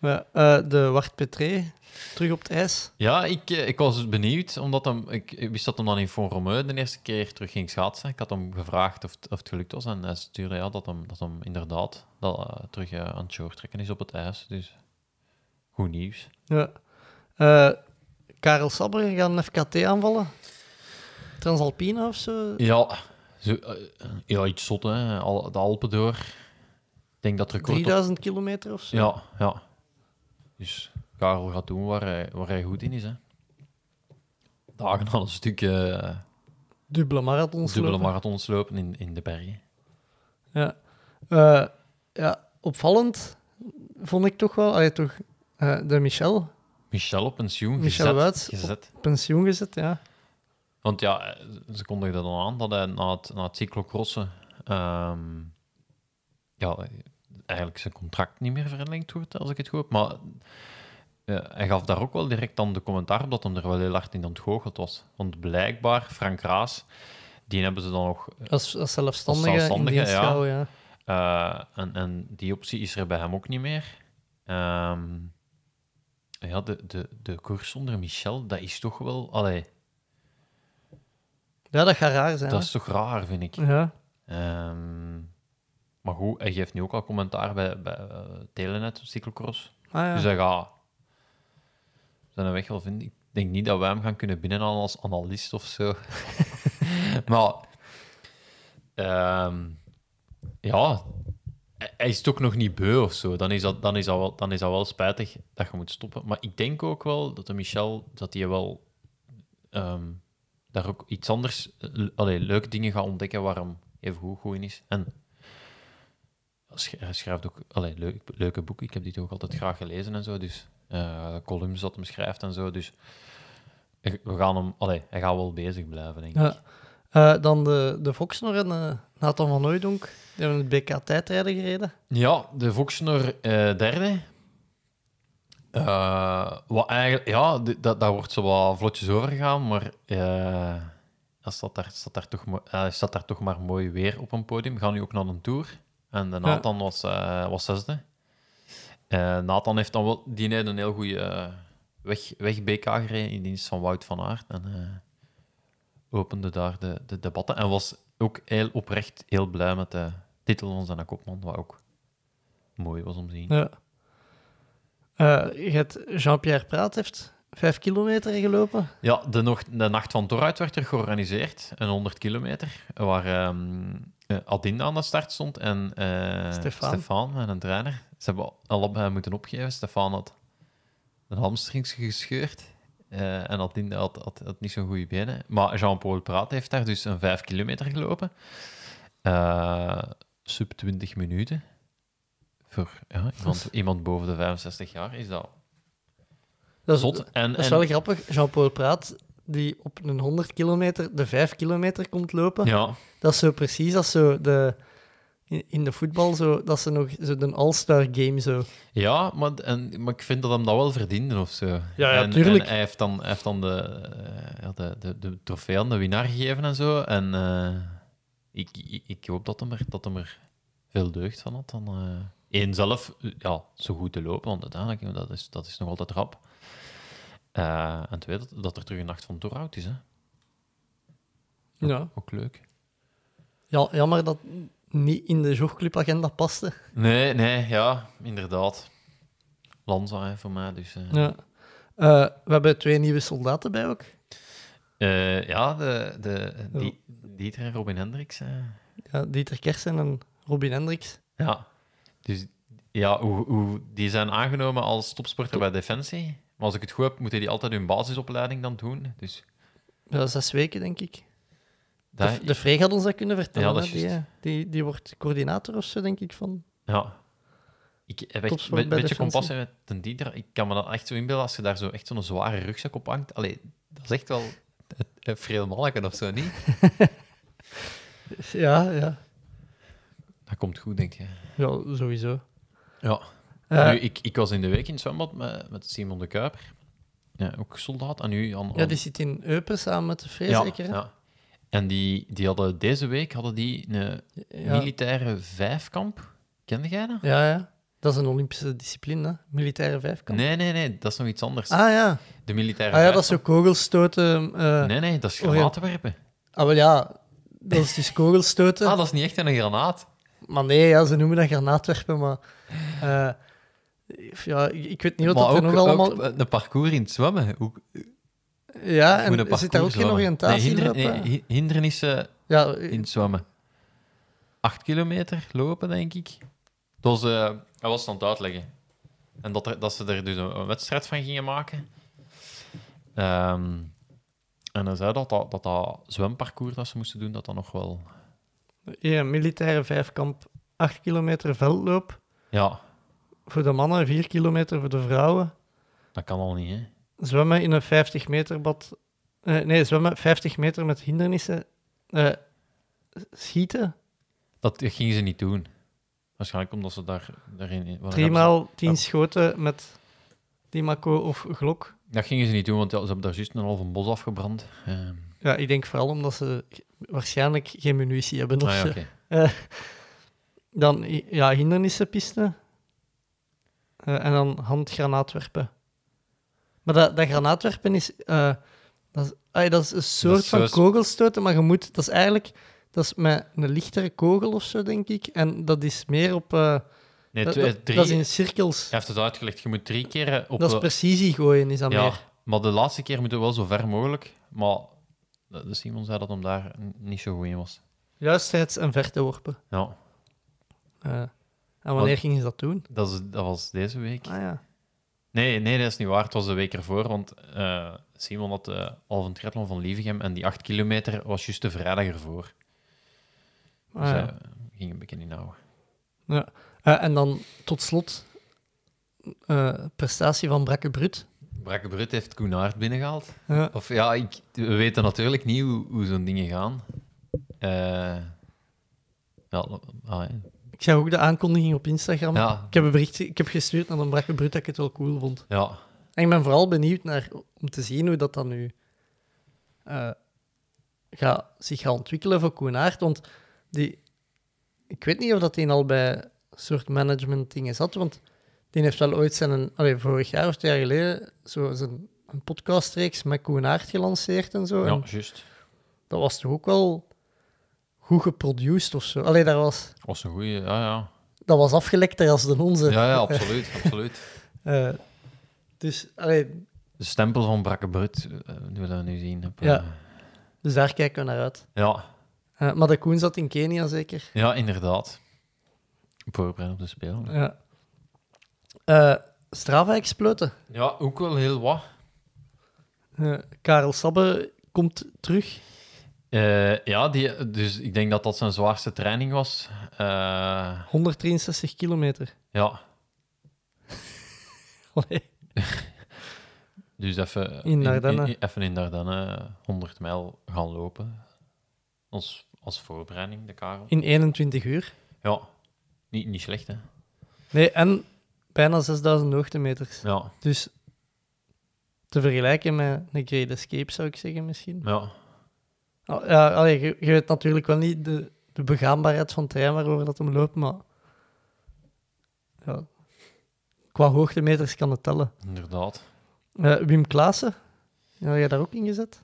Ja, eh, de Wart Petré, terug op het ijs. Ja, ik, eh, ik was dus benieuwd, omdat hem, ik, ik wist dat hem dan in Romeu de eerste keer terug ging schaatsen. Ik had hem gevraagd of, het- of het gelukt was en hij stuurde ja, dat, hem, dat hem inderdaad dat, eh, terug aan het short trekken is op het ijs. Dus goed nieuws. Ja. Karel Sabber gaat een FKT aanvallen. Transalpina of zo. Ja, zo, ja iets zot, hè. Al, de Alpen door. Ik denk dat record... op- 3000 kilometer of zo. Ja, ja. Dus Karel gaat doen waar hij, waar hij goed in is. Hè. Dagen al een stukje eh, Dubbele marathons. dubbele lopen. marathons lopen in, in de bergen. Ja. Eh, ja, opvallend vond ik toch wel. Allee, toch, eh, de Michel, Michel op pensioen Michel gezet. Wuits gezet. pensioen gezet, ja. Want ja, ze kondigden dan aan dat hij na het, na het cyclocrossen ehm, ja, eigenlijk zijn contract niet meer verlengd wordt, als ik het goed heb. Maar eh, hij gaf daar ook wel direct dan de commentaar op dat hem er wel heel hard in ontgoocheld was. Want blijkbaar, Frank Raas, die hebben ze dan nog... Als, als zelfstandige, zelfstandige, in ja. ja. eh, en, en die optie is er bij hem ook niet meer. Ehm, ja, de, de, de koers zonder Michel, dat is toch wel... Allee, Ja, dat gaat raar zijn. dat hè. is toch raar, vind ik. Ja. Ehm, maar goed, hij geeft nu ook al commentaar bij, bij eh, Telenet, cyclocross. Ah, ja. Dus hij gaat zijn weg wel vinden. Ik denk niet dat wij hem gaan kunnen binnenhalen als analist of zo. maar ehm, ja, hij- is toch nog niet beu of zo. Dan is, dat, dan, is dat wel, dan is dat wel spijtig dat je moet stoppen. Maar ik denk ook wel dat de Michel, dat hij wel ehm, daar ook iets anders, eh, allee, leuke dingen gaat ontdekken waar hem even goed, goed in is. En hij schrijft ook allee, leuk, leuke boeken. Ik heb die toch ook altijd graag gelezen en zo. Dus eh, columns dat hem schrijft en zo. Dus we gaan hem, allee, hij gaat wel bezig blijven, denk ik. Ja. Eh, dan de, de Voxnor en eh, Nathan van Ooydonk. Die hebben het BK tijdrijden gereden. Ja, de Voxnor eh, derde. Eh, wat eigenlijk, ja, dat, dat wordt zo wat vlotjes overgegaan, maar eh dat staat, daar, staat, daar toch, staat daar toch maar mooi weer op een podium. We gaan nu ook naar een tour. En de Nathan was, eh, was zesde. Eh, Nathan heeft dan wel, die heeft een heel goede weg, weg BK gereden in dienst van Wout van Aert. En eh, opende daar de, de debatten. En was ook heel oprecht heel blij met de titel van zijn kopman, wat ook mooi was om te zien. Ja. Eh, je hebt Jean-Pierre Praat heeft vijf kilometer gelopen. Ja, de, nog, de Nacht van Toruit werd er georganiseerd, een 100 kilometer, waar ehm eh, Adinda aan de start stond en eh Stefan. Stefan en een trainer. Ze hebben allebei moeten opgeven. Stefan had een hamstrings gescheurd eh, en Adinda had, had, had niet zo'n goede benen. Maar Jean-Paul Praat heeft daar dus een 5 kilometer gelopen. Eh, sub 20 minuten. Voor ja, iemand, iemand boven de 65 jaar is dat Dat is, zot. En, dat is en- wel grappig. Jean-Paul Praat, die op een 100 kilometer de 5 kilometer komt lopen. ja, Dat is zo precies als zo de, in, de voetbal, zo, dat ze nog zo de All-Star game zo. Ja, maar, en, maar ik vind dat hem dat wel verdiende of zo. Ja, ja, en, tuurlijk. En hij heeft dan, hij heeft dan de, eh, ja, de, de, de trofee aan de winnaar gegeven en zo. En eh, ik, ik, ik hoop dat hem, er, dat hem er veel deugd van had. Dan, eh, één zelf ja, zo goed te lopen, want uiteindelijk dat is, dat is nog altijd rap. Eh, en twee, dat, dat er terug een nacht van Torhout is. Hè. Ja. Ook leuk. ja, jammer dat niet in de jogclubagenda paste. Nee, nee, ja, inderdaad. Lanza hè, voor mij. Dus, eh, Ja. Eh, we hebben twee nieuwe soldaten bij ook. Ja, de, de, die, Dieter en Robin Hendricks. Ja, Dieter Kersen en Robin Hendricks. Ja, dus ja, hoe, hoe, die zijn aangenomen als topsporter bij Defensie. Maar als ik het goed heb, moeten die altijd hun basisopleiding dan doen. Dus Ja, zes weken, denk ik. dat, De, de had ons dat kunnen vertellen. Ja, dat is die, die, die wordt coördinator of zo, denk ik. Van. ja. Ik heb echt een beetje compassie met ten Dieter. Ik kan me dat echt zo inbeelden als je daar zo echt zo'n zware rugzak op hangt. Allee, dat is echt wel een- een vreel manneken of zo, niet? Ja, ja. Dat komt goed, denk je. ja, sowieso. Ja. Nu, ik, ik was in de week in het zwembad met, met Simon de Kuiper. Ja, ook soldaat. En nu aan, ja, die zit in Eupen samen met de Freeg, ja, zeker. hè? ja. En die, die hadden deze week hadden die een Ja. militaire vijfkamp. Kende jij dat? Ja, ja. Dat is een Olympische discipline, hè? militaire vijfkamp. Nee, nee, nee, dat is nog iets anders. Ah ja. De militaire ah ja, dat is zo kogelstoten. eh Nee, nee, dat is Oh, granatenwerpen. Ah, wel ja, dat is dus kogelstoten. Ah, dat is niet echt een granaat. Maar nee, ja, ze noemen dat granaatwerpen, maar... eh, ja, ik weet niet wat maar dat ook, er nog allemaal... ook een parcours in het zwemmen. Hoe, ja, en zit daar ook geen oriëntatie nee, hinder- op? nee, hi- hindernissen ja, in het zwemmen. Acht kilometer lopen, denk ik. Dat was, eh, hij was het aan het uitleggen. En dat, er, dat ze er dus een, een wedstrijd van gingen maken. Ehm, en hij zei dat dat, dat dat zwemparcours dat ze moesten doen, dat dat nog wel... ja, militaire vijfkamp, 8 kilometer veldloop. Ja, Voor de mannen, 4 kilometer voor de vrouwen. dat kan al niet, hè. Zwemmen in een 50 meter bad. eh, nee, zwemmen 50 meter met hindernissen. Eh, schieten, Dat gingen ze niet doen. Waarschijnlijk omdat ze daar, daarin... driemaal 10 ja. schoten met Dimaco of Glok. Dat gingen ze niet doen, want ze hebben daar juist een halve bos afgebrand. Ehm, Ja, ik denk vooral omdat ze waarschijnlijk geen munitie hebben. Of ah, ja, zo. oké. Dan ja, hindernissenpisten. Eh, en dan handgranaatwerpen. Maar dat, dat granaatwerpen is, eh, dat is, dat is een soort is van zoals- kogelstoten, maar je moet, dat is eigenlijk dat is met een lichtere kogel of zo, denk ik. En dat is meer op. eh, Nee, dat, drie, dat is in cirkels. Hij heeft het uitgelegd. Je moet drie keer op... dat is precisie gooien, is dat ja, meer. maar de laatste keer moet het wel zo ver mogelijk. Maar de Simon zei dat hem daar niet zo goed in was. Juistheids- en verteworpen. Ja, Eh, en wanneer gingen ze dat doen? dat, is, dat was deze week. Ah ja. Nee, nee, dat is niet waar. Het was de week ervoor, want eh, Simon had de halve triathlon van Lievegem en die acht kilometer was juist de vrijdag ervoor. Ah, Dus ja. hij ging een beetje inhouden. Ja. Eh, en dan tot slot eh, prestatie van Brakke Brut. Brakke Brut heeft Koen Aert binnengehaald. Ja. Of ja, ik, we weten natuurlijk niet hoe, hoe zo'n dingen gaan. Eh, ja, ah, ja. Ik zag ook de aankondiging op Instagram. Ja. Ik heb een bericht ik heb gestuurd naar een Brakke Brut dat ik het wel cool vond. ja, En ik ben vooral benieuwd naar, om te zien hoe dat dan nu eh, gaat, zich gaat ontwikkelen voor Koen Aert. Want die, ik weet niet of dat hij al bij soort management dingen zat, want die heeft wel ooit zijn, allee, vorig jaar of twee jaar geleden, zo zijn, een podcastreeks met Koen Aert gelanceerd en zo. ja, juist. dat was toch ook wel goed geproduced of zo. Allee, dat was, Was een goeie, ja, ja. dat was afgelekter als de onze. Ja, ja, absoluut, absoluut. Eh, dus, allee, De stempel van Brakke Brut, eh, willen we nu zien. Op, Ja. eh, dus daar kijken we naar uit. ja, Eh, maar de Koen zat in Kenia zeker. ja, inderdaad. Voorbereid op de spelen. Ja. Eh, Strava exploten. Ja, ook wel heel wat. Eh, Karel Sabbe komt terug. Eh, ja, die, dus ik denk dat dat zijn zwaarste training was. Eh, 163 kilometer. ja, dus even In Dardenne. even in Dardenne 100 mijl gaan lopen. Als, als voorbereiding, de Karel. In 21 uur. Ja, niet, niet slecht, hè? Nee, en bijna 6000 hoogtemeters. Ja, Dus te vergelijken met een Great Escape, zou ik zeggen misschien. ja. Ja, allee, je, je weet natuurlijk wel niet de, de begaanbaarheid van het terrein waarover dat hem loopt, maar ja, qua hoogtemeters kan het tellen. Inderdaad. Eh, Wim Klaassen, ja, heb jij daar ook in gezet?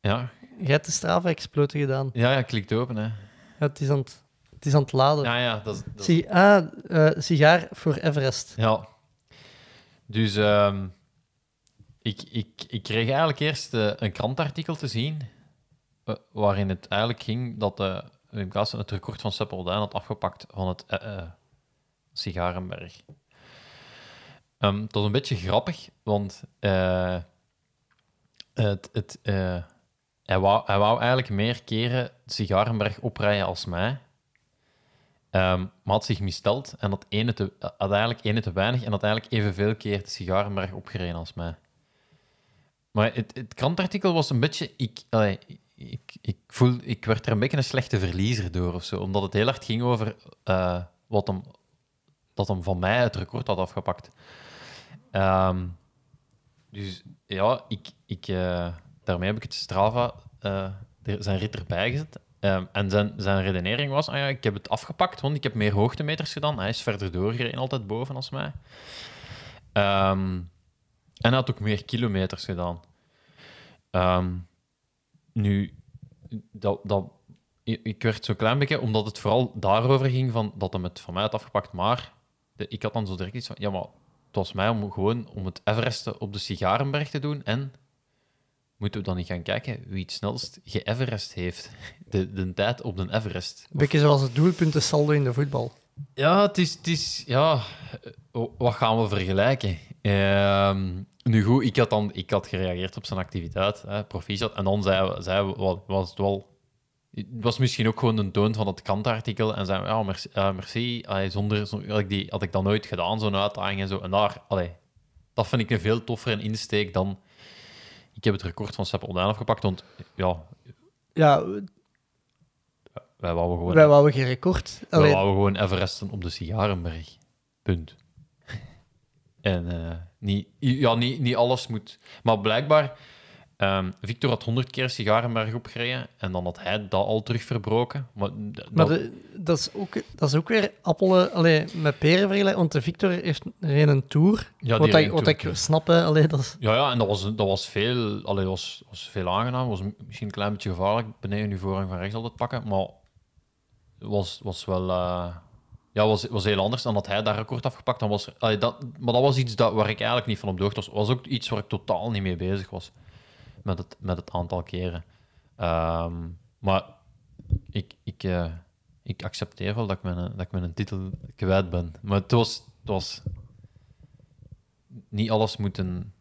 Ja, Jij hebt de Strava-exploten gedaan. ja, ja klikt open, hè. Ja, het, is aan het, het is aan het laden. Ja, ja, dat dat Zie, ah, eh, sigaar voor Everest. Ja. Dus ehm, ik, ik, ik kreeg eigenlijk eerst eh, een krantartikel te zien eh, waarin het eigenlijk ging dat eh Wim Klaassen het record van Seppelduin had afgepakt van het eh, Sigarenberg. Ehm, het was een beetje grappig, want het, het, hij, wou, hij wou eigenlijk meer keren Sigarenberg oprijden als mij. Ehm, maar had zich missteld en had, ene te, eigenlijk ene te weinig en had eigenlijk evenveel keer de Sigarenberg opgereden als mij. Maar het, het krantartikel was een beetje... Ik, ik, ik, voel, ik werd er een beetje een slechte verliezer door of zo, omdat het heel hard ging over eh, wat hem, dat hem van mij het record had afgepakt. Ehm, dus ja, ik, ik, eh, daarmee heb ik het Strava, eh, zijn rit erbij gezet. Ehm, en zijn, zijn redenering was, ah ja, ik heb het afgepakt, want ik heb meer hoogtemeters gedaan. Hij is verder doorgereden, altijd boven als mij. Ehm, en hij had ook meer kilometers gedaan. Ehm, nu, dat, dat, ik werd zo'n klein beetje, omdat het vooral daarover ging, van, dat hem het van mij had afgepakt. Maar de, ik had dan zo direct iets van, ja, maar het was mij om gewoon om het Everesten op de Sigarenberg te doen. En moeten we dan niet gaan kijken wie het snelst ge-Everest heeft? De, de tijd op de Everest. Een beetje zoals het doelpunten saldo in de voetbal. Ja, het is... Het is ja, eh, wat gaan we vergelijken? Ehm, nu goed, ik had, dan, ik had gereageerd op zijn activiteit, hè, proficiat. En dan zei, zei, wa- was het wel... Het was misschien ook gewoon een toon van het krantartikel. En zei ja, merci. merci. Allee, zonder, had, ik die, had ik dat nooit gedaan, zo'n uitdaging en zo. En daar, allee, dat vind ik een veel toffere insteek dan... Ik heb het record van Sepp Oldaan afgepakt, want ja, Ja, wij wouden gewoon... wij wouden geen record. Allee, wouden gewoon Everesten op de Sigarenberg. Punt. En eh, niet, ja, niet, niet alles moet... Maar blijkbaar, ehm, Victor had honderd keer Sigarenberg opgereden en dan had hij dat al terug verbroken. Maar, dat- de- dat, is ook, dat is ook weer appelen allee, met peren vergelijken, want de Victor heeft er een tour. Ja, wat ik, reed wat ik snap, hè, allee, dat is, ja, ja, en dat was, dat was veel... Allee, was, was veel aangenaam. was misschien een klein beetje gevaarlijk. Beneden nu voorrang van rechts altijd pakken. Maar het was, was wel... eh, ja, was, was heel anders dan dat hij daar record afgepakt. Dan was, allee, dat, maar dat was iets dat, waar ik eigenlijk niet van op de hoogte was. was ook iets waar ik totaal niet mee bezig was. Met het, met het aantal keren. Ehm, maar ik, ik, eh, ik accepteer wel dat ik, mijn, dat ik mijn titel kwijt ben. Maar het was... Het was niet alles moet een...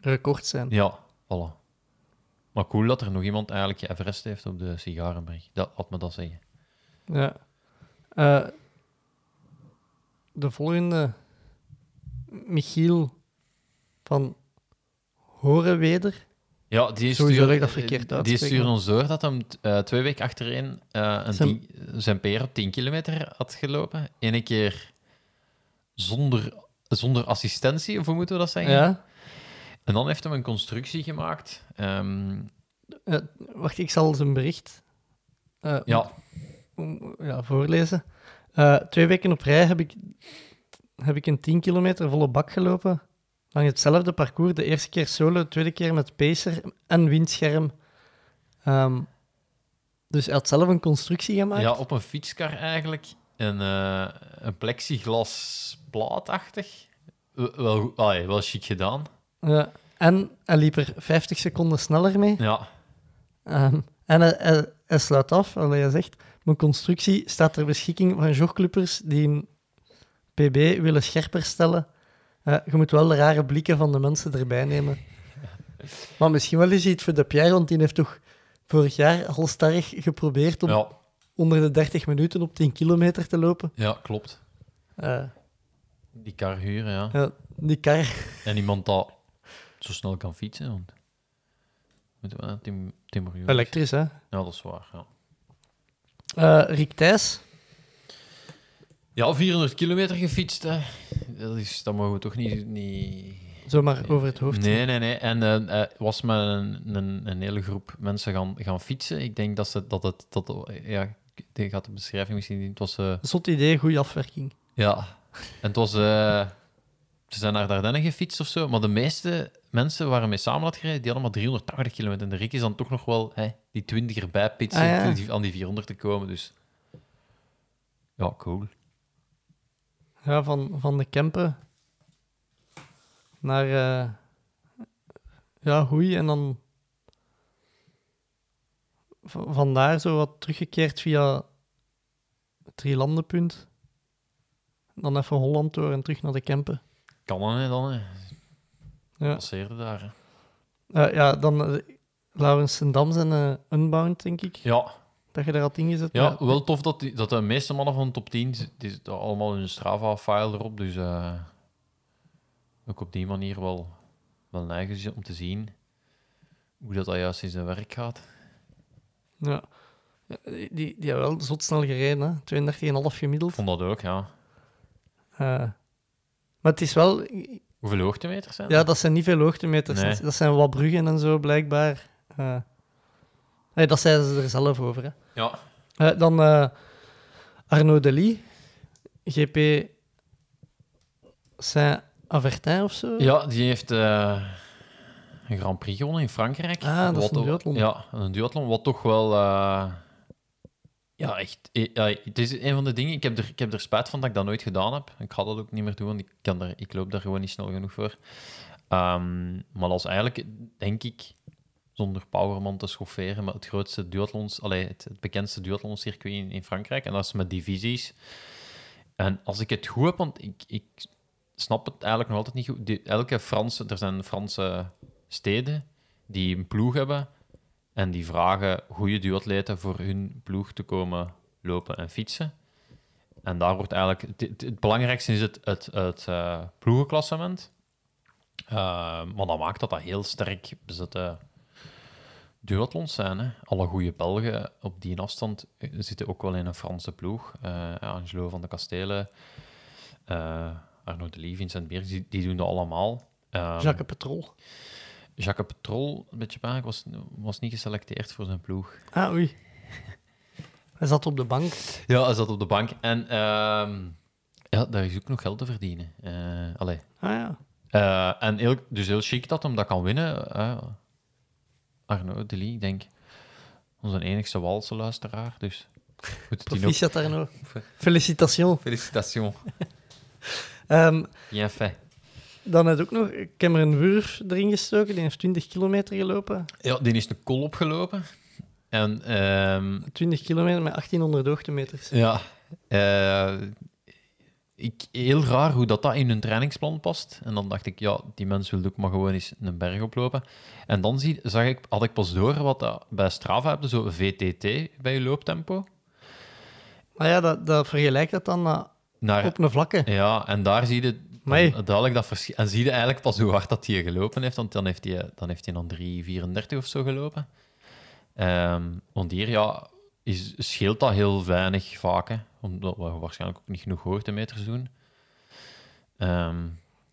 record zijn. Ja, voilà. Maar cool dat er nog iemand eigenlijk Everest heeft op de Sigarenberg. Dat had me dat zeggen. Ja. Eh, de volgende. Michiel van Horenweder. Ja, die stuurde, dat verkeerd die uitspreek, stuurde ons door dat hij eh, twee weken achtereen eh, een Zijn- tien- zijn PR op 10 kilometer had gelopen. Eén keer zonder, zonder assistentie, of hoe moeten we dat zeggen? Ja. En dan heeft hij een constructie gemaakt. Ehm, Eh, wacht, ik zal zijn bericht ja, ja, voorlezen. Eh, twee weken op rij heb ik, heb ik een 10 kilometer volle bak gelopen. Langs hetzelfde parcours. De eerste keer solo, de tweede keer met pacer en windscherm. Ehm, dus hij had zelf een constructie gemaakt. ja, op een fietskar eigenlijk. Een, eh een plexiglas plaatachtig. Wel, wel, goed- allee, wel chic gedaan. Ja, en hij liep er 50 seconden sneller mee. Ja, Ehm, en hij, hij, hij sluit af, allee, hij zegt, mijn constructie staat ter beschikking van jogclubbers die een PB willen scherper stellen. Eh, je moet wel de rare blikken van de mensen erbij nemen. Maar misschien wel eens iets voor de Pierre, want die heeft toch vorig jaar halstarrig geprobeerd om ja, onder de 30 minuten op 10 kilometer te lopen. ja, klopt. Eh, Die kar huren, ja. ja, die kar. En iemand dat zo snel kan fietsen. Want... Tim. Elektrisch, hè? Ja, dat is waar. Ja. Eh Rick Thijs, ja, 400 kilometer gefietst. Hè. Dat, is, dat mogen we toch niet. niet... zomaar over het hoofd. Nee, nee, nee. En eh, was met een, een, een hele groep mensen gaan, gaan fietsen. Ik denk dat ze dat het. Dat, ja, ik gaat de beschrijving misschien niet. Het was. Zot idee, goede afwerking. ja, En het was... ze zijn naar Dardenne gefietst of zo, maar de meeste mensen waar mee samen had gereden, die hadden maar 380 kilometer. En de Rick is dan toch nog wel hè, die 20 erbij pitsen Ah, ja. om die- aan die 400 te komen. Dus ja, cool. Ja, van, van de Kempen naar eh, ja, Hoei en dan van, vandaar zo wat teruggekeerd via het Drielandenpunt. Dan even Holland door en terug naar de Kempen. Kan dan, hè, dan. Hè. Ja, Passeerde daar. Hè. Eh, ja dan uh, Laurens en Dams en eh, Unbound, denk ik, Ja, dat je daar had ingezet. ja, Maar- wel tof dat, die, dat de meeste mannen van de top 10 z- die zitten allemaal hun Strava-file erop. Dus eh, ook op die manier wel, wel neigend om te zien hoe dat, dat juist in zijn werk gaat. Ja. Die, die hebben wel zot snel gereden, hè. 32,5 gemiddeld. Ik vond dat ook, ja. Maar het is wel... Hoeveel hoogtemeters zijn Ja, dat zijn niet veel hoogtemeters. Nee. Dat- zijn wat bruggen en zo, blijkbaar. Eh, nee, dat zeiden ze er zelf over. Hè. Ja. Eh, dan eh Arnaud Delis, GP Saint-Avertin of zo. Ja, die heeft een Grand Prix gewonnen in Frankrijk. Ah, dat is een duathlon. Ja, een duathlon, wat toch wel... ja, echt... eh, het is een van de dingen... Ik heb, er, ik heb er spijt van dat ik dat nooit gedaan heb. Ik ga dat ook niet meer doen, want ik, kan er, ik loop daar gewoon niet snel genoeg voor. Ehm, maar is eigenlijk, denk ik, zonder Powerman te schofferen, maar het grootste duathlons... Allee, het, bekendste duathlon-circuit in, in Frankrijk. En dat is met divisies. En als ik het goed heb, want ik, ik snap het eigenlijk nog altijd niet goed. Elke Franse, er zijn Franse steden die een ploeg hebben en die vragen goede duatleten voor hun ploeg te komen lopen en fietsen. En daar wordt eigenlijk... Het, het- belangrijkste is het, het, eh, ploegenklassement. Eh, maar dat maakt dat dat heel sterk bezette duathlons zijn. Hè. Alle goede Belgen op die afstand zitten ook wel in een Franse ploeg. Eh, Angelo van de Kastelen, eh Arnaud de Lee, Vincent Beers, die, die doen dat allemaal. Ehm, Jacques Petrol. Jacques Petrol, een beetje bang, was, was niet geselecteerd voor zijn ploeg. Ah, oei. Hij zat op de bank. Ja, hij zat op de bank. En ehm, ja, daar is ook nog geld te verdienen. Eh allee. Ah ja. Eh, en heel, dus heel chic dat hem dat kan winnen. eh Arnaud Delis, ik denk, onze enigste Walse luisteraar. Dus goed. Proficiat Arnaud. Félicitations. Félicitations. Ehm, Bien fait. Dan heb ik ook nog Cameron Wurf erin gestoken. Die heeft 20 kilometer gelopen. Ja, die is een kol opgelopen. En ehm, 20 kilometer met 1800 hoogtemeters. Ja. eh, ik, heel raar hoe dat, dat in hun trainingsplan past. En dan dacht ik, ja, die mens wil ook maar gewoon eens een berg oplopen. En dan zie, zag ik, had ik pas door wat dat bij Strava heb je zo VTT bij je looptempo. Maar ja, dat, dat vergelijkt dat dan naar Naar, op een vlakke. ja, en daar zie je Dan duidelijk dat verschil. En zie je eigenlijk pas hoe hard dat hij gelopen heeft, want dan heeft hij dan, heeft hij dan 3,34 of zo gelopen. Ehm, want hier, ja, is, scheelt dat heel weinig vaak, hè, omdat we waarschijnlijk ook niet genoeg hoogtemeters doen. Ehm,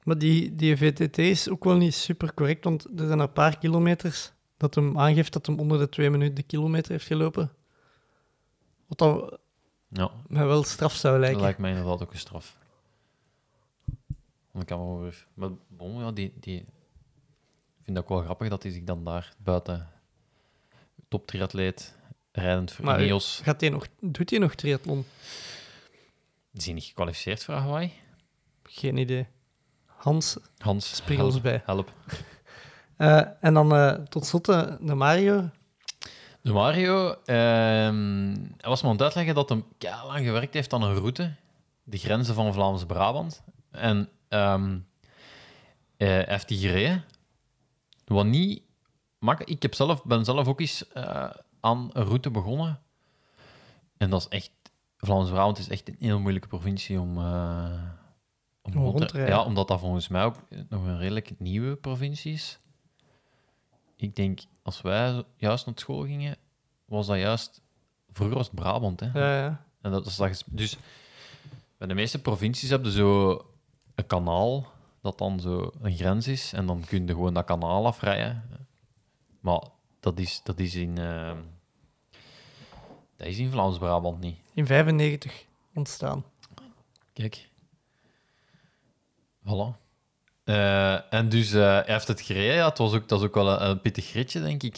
Maar die, die VTT is ook wel niet super correct, want er zijn een paar kilometers dat hem aangeeft dat hem onder de twee minuten de kilometer heeft gelopen. Wat dan ja, mij wel straf zou dat lijken. lijkt mij inderdaad ook een straf. Ik kan wel weer... Maar bon, ja, die, die... Ik vind dat ook wel grappig dat hij zich dan daar buiten top triatleet rijdend voor Maar, Ineos... Gaat hij nog, doet hij nog triathlon? Is hij niet gekwalificeerd voor Hawaii? Geen idee. Hans. Hans, Spring ons bij. Help. Eh, en dan eh, tot slot eh, de Mario. De Mario, ehm, hij was me aan het uitleggen dat hij lang gewerkt heeft aan een route, de grenzen van Vlaams-Brabant. En heeft die gereden. Wat niet makkelijk. Ik heb zelf, ben zelf ook eens eh, aan een route begonnen. En dat is echt... Vlaams-Brabant is echt een heel moeilijke provincie om, eh, om Om rond te. Ja, omdat dat volgens mij ook nog een redelijk nieuwe provincie is. Ik denk, als wij juist naar school gingen, was dat juist... Vroeger was het Brabant, hè. Ja, ja. En dat is, dat dus bij de meeste provincies heb je zo een kanaal dat dan zo een grens is. En dan kun je gewoon dat kanaal afrijden. Maar dat is, dat is in... eh, dat is in Vlaams-Brabant niet. In 95 ontstaan. Kijk. Voilà. Eh, en dus eh, hij heeft het gereden. Ja, het was ook, dat is ook wel een, een pittig ritje, denk ik. Want-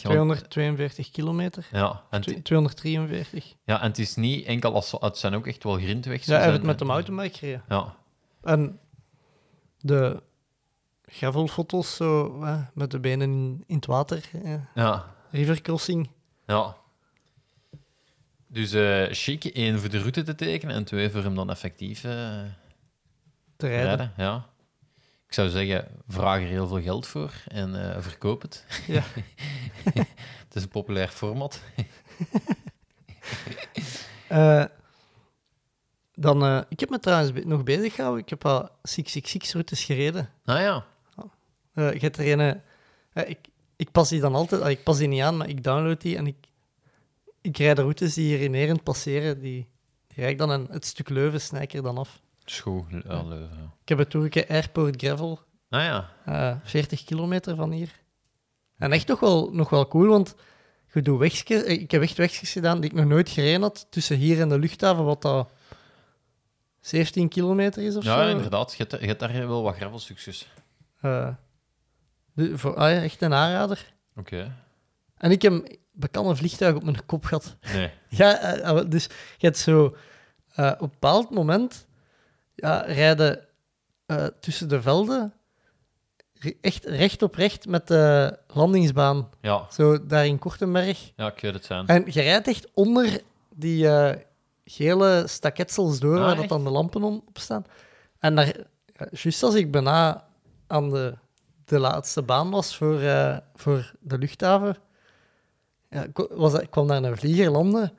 242 kilometer. ja, en, Twee- het- 243. ja, en het is niet enkel als het zijn ook echt wel grindweg. Ja, hij heeft het met de mountainbike gereden. Ja, En de gravelfoto's zo, hè, met de benen in, in het water. eh, ja, rivercrossing. ja. Dus eh chic, één voor de route te tekenen en twee voor hem dan effectief eh, te rijden. rijden. Ja. Ik zou zeggen, vraag er heel veel geld voor en eh, verkoop het. Ja. het is een populair format. Dan, eh, ik heb me trouwens be- nog bezig gehouden. Ik heb al 666-routes gereden. Ah ja, Eh je hebt er een, eh, ik, ik pas die dan altijd... ah, ik pas die niet aan, maar ik download die en ik, ik rijd de routes die hier inerent passeren. Die, die rijd ik dan en het stuk Leuven snij ik er dan af. schoon. Ja, Leuven, ja. Ik heb het Toerke Airport Gravel. Ah ja, eh 40 kilometer van hier. En echt nog wel, nog wel cool, want je doet wegjes, ik heb echt wegjes gedaan die ik nog nooit gereden had, tussen hier en de luchthaven, wat dat 17 kilometer is of ja zo. inderdaad. Je hebt, je hebt daar wel wat gravelstukjes. Eh, de- voor, ah ja, echt een aanrader. Oké. En ik heb bekende vliegtuig op mijn kop gehad. Nee. Ja, eh, eh, dus je hebt zo eh, op een bepaald moment ja, rijden eh, tussen de velden echt recht op recht met de landingsbaan. Ja, Zo daar in Kortenberg. ja, ik weet het zijn. En je rijdt echt onder die eh, gele staketsels door, Ah, waar dat dan de lampen op staan. En daar, ja, juist als ik bijna aan de, de laatste baan was voor, eh, voor de luchthaven, ja, was, dat- kwam daar een vlieger landen.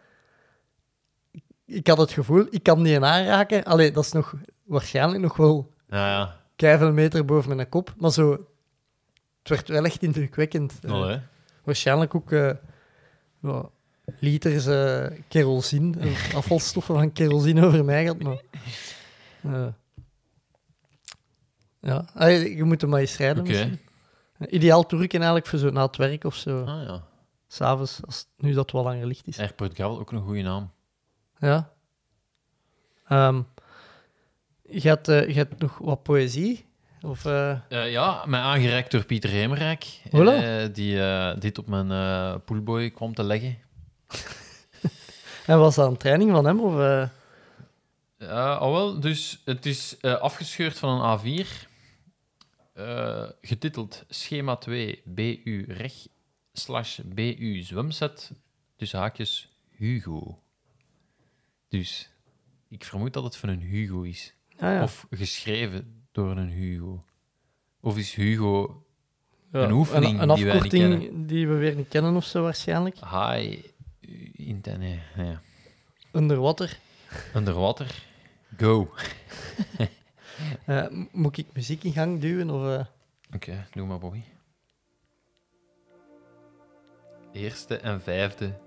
Ik, ik had het gevoel, ik kan die aanraken. Allee, dat is nog waarschijnlijk nog wel Ja, ja. meter boven mijn kop, maar zo... Het werd wel echt indrukwekkend. Eh. Waarschijnlijk ook eh, liters eh, kerosine, eh, afvalstoffen van kerosine over mij gehad. Maar, eh, ja, je moet er maar eens rijden. Misschien. Ideaal toerken eigenlijk voor zo na het werk of zo. Ah ja. S'avonds, als nu dat wel langer licht is. Airport Gravel, ook een goede naam. Ja. Ehm, je, hebt, je hebt nog wat poëzie? Of, ja, mij aangereikt door Pieter Hemerijk, die dit op mijn poolboy kwam te leggen. en was dat een training van hem? Of, eh, Ja, al wel. Dus het is eh, afgescheurd van een A4. eh, getiteld Schema 2 BU reg slash BU zwemset. Dus haakjes Hugo. Dus ik vermoed dat het van een Hugo is. ah, ja. Of geschreven door een Hugo. Of is Hugo Ja, een oefening een, die wij niet afkorting die we weer niet kennen of zo waarschijnlijk. high inten nee, nee. Underwater. Underwater? Go. Eh, m- moet ik muziek in gang duwen? Of, eh? Oké, doe maar, boy. Eerste en vijfde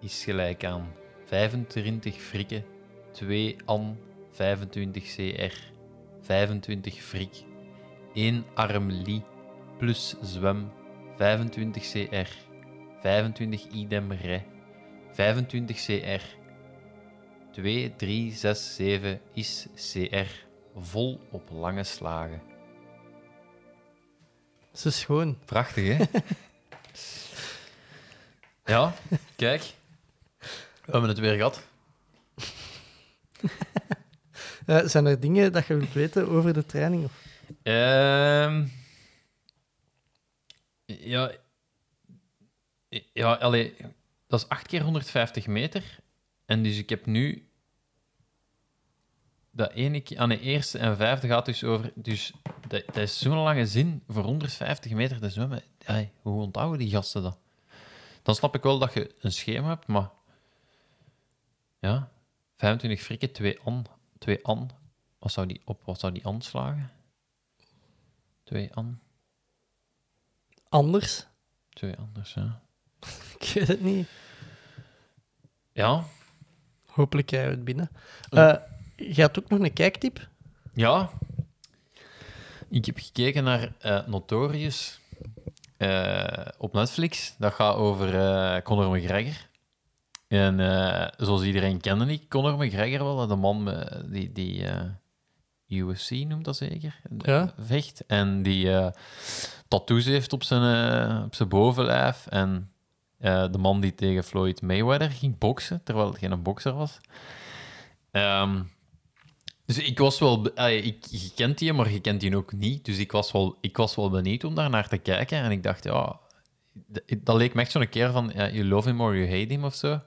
is gelijk aan 25 frikken, 2 an, 25 cr, 25 frik, 1 arm li plus zwem, 25 cr, 25 idem re, 25 cr, 2, 3, 6, 7 is cr, vol op lange slagen. Ze is schoon. Prachtig, hè? ja, kijk. We hebben het weer gehad. Eh, zijn er dingen dat je wilt weten over de training? Of? Ehm ja, ja allee, dat is 8 keer 150 meter. En dus ik heb nu... Dat ene keer... Aan de eerste en vijfde gaat dus over... Dus dat, dat is zo'n lange zin voor 150 meter te zwemmen. Ai, hoe onthouden die gasten dat? Dan snap ik wel dat je een schema hebt, maar... Ja, 25 frikken, 2 an. 2 an. Wat zou die, op wat zou die aanslagen? 2 an. Anders? Twee anders, ja. Ik weet het niet. Ja, Hopelijk krijgen we het binnen. Eh je had ook nog een kijktip? ja. Ik heb gekeken naar eh, Notorious eh, op Netflix. Dat gaat over Conor McGregor. En zoals iedereen kende ik Conor McGregor wel. De man die, die, UFC noemt dat zeker, Ja. vecht. En die tattoos heeft op zijn, op zijn bovenlijf. En eh, de man die tegen Floyd Mayweather ging boksen, terwijl het geen bokser was. Ehm, dus ik was wel... ik, je kent die, maar je kent die ook niet. Dus ik was wel, ik was wel benieuwd om daar naar te kijken. En ik dacht, ja... Dat leek me echt zo'n keer van, you love him or you hate him, of zo.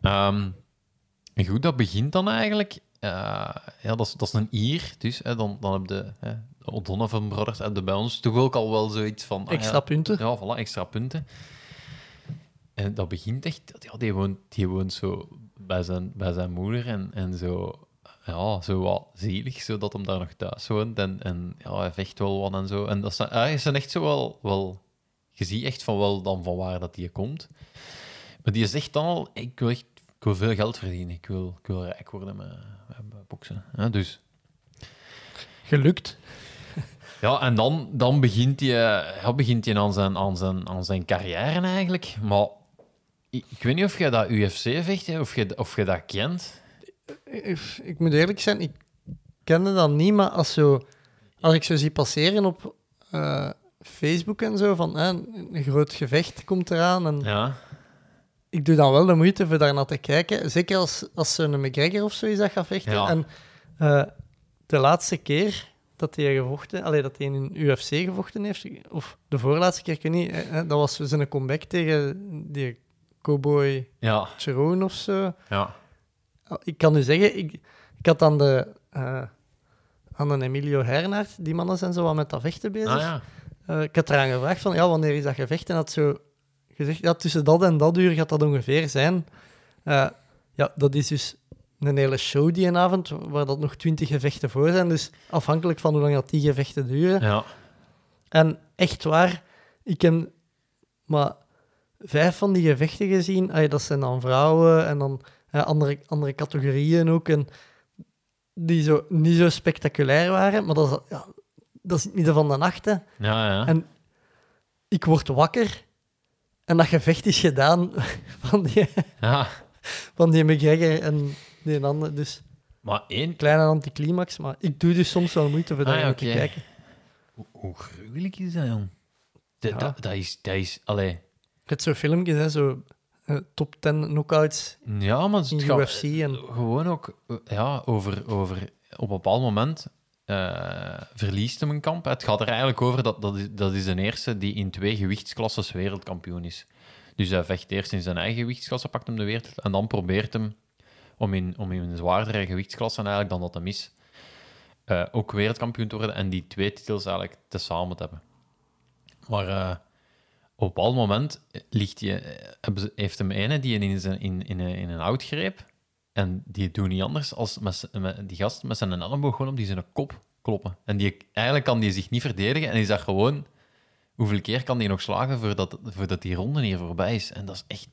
Ehm, goed, dat begint dan eigenlijk. eh, ja, dat is, dat is een Ier, dus hè, dan, dan heb je hè, O'Donovan Brothers hebben bij ons toch ook al wel zoiets van... ah, Extra ja, punten. ja, voilà, extra punten. En dat begint echt... Ja, die, woont, die woont zo bij zijn, bij zijn moeder en, en zo... Ja, zo wat zielig, zodat hem daar nog thuis woont. En, en ja, hij vecht wel wat en zo. En dat zijn, is echt zo wel, wel... Je ziet echt van wel dan van waar dat die komt. Maar die zegt dan al, ik wil echt ik wil veel geld verdienen. Ik wil, ik wil rijk worden met, met boksen. Ja, dus Gelukt. ja, en dan, dan begint hij ja, begint hij aan, zijn, aan, zijn, aan zijn carrière eigenlijk. Maar ik, ik weet niet of je dat UFC vecht, hè, of je, of je dat kent. Ik, ik moet eerlijk zijn, ik kende dat niet, maar als, zo, als ik zo zie passeren op eh, Facebook en zo, van een groot gevecht komt eraan en Ja, ik doe dan wel de moeite voor daar naar te kijken. Zeker als, als zo'n McGregor of zo is dat gaat vechten. Ja. En eh, de laatste keer dat hij gevochten, allee, dat hij in UFC gevochten heeft, of de voorlaatste keer, ik weet niet, eh, dat was zijn comeback tegen die cowboy ja, Cerrone of zo. ja. Ik kan u zeggen, ik, ik had aan de, eh, aan een Emilio Hernaert, die mannen zijn zo wat met dat vechten bezig. Ah, ja. Eh, ik had eraan gevraagd van, ja, wanneer is dat gevecht? En had zo gezegd, ja, tussen dat en dat uur gaat dat ongeveer zijn. Eh, ja, dat is dus een hele show die een avond, waar dat nog twintig gevechten voor zijn. Dus afhankelijk van hoe lang dat die gevechten duren. ja. En echt waar, ik heb maar vijf van die gevechten gezien. Dat zijn dan vrouwen en dan andere, andere categorieën ook. En die zo, niet zo spectaculair waren, maar dat is, ja, dat is het midden van de nacht. hè. ja, ja. En ik word wakker en dat gevecht is gedaan van die, ja. van die McGregor en die andere. Dus Maar één... kleine anticlimax, maar ik doe dus soms wel moeite voor daar Ah, ja, te oké. kijken. Hoe, hoe gruwelijk is dat, jong? Dat, Ja. dat, dat is... Dat is allee. Het zo filmpjes, hè, zo eh, top 10 knockouts Ja, maar het in gaat- UFC. En, gewoon ook eh, ja, over, over op een bepaald moment eh, verliest hem een kamp. Het gaat er eigenlijk over dat dat is, dat is de eerste die in twee gewichtsklasses wereldkampioen is. Dus hij vecht eerst in zijn eigen gewichtsklasse, pakt hem de wereld en dan probeert hem om in, om in een zwaardere gewichtsklasse eigenlijk dan dat hem is, ook wereldkampioen te worden en die twee titels eigenlijk te samen te hebben. Maar op een bepaald moment ligt die, ze- heeft hem ene die in, zijn, in, in, een- in een hout greep. En die doet niet anders als met, die gast met zijn elleboog gewoon op die zijn kop kloppen. En die, eigenlijk kan die zich niet verdedigen. En is dat gewoon... Hoeveel keer kan die nog slagen voordat, voordat die ronde hier voorbij is? En dat is echt...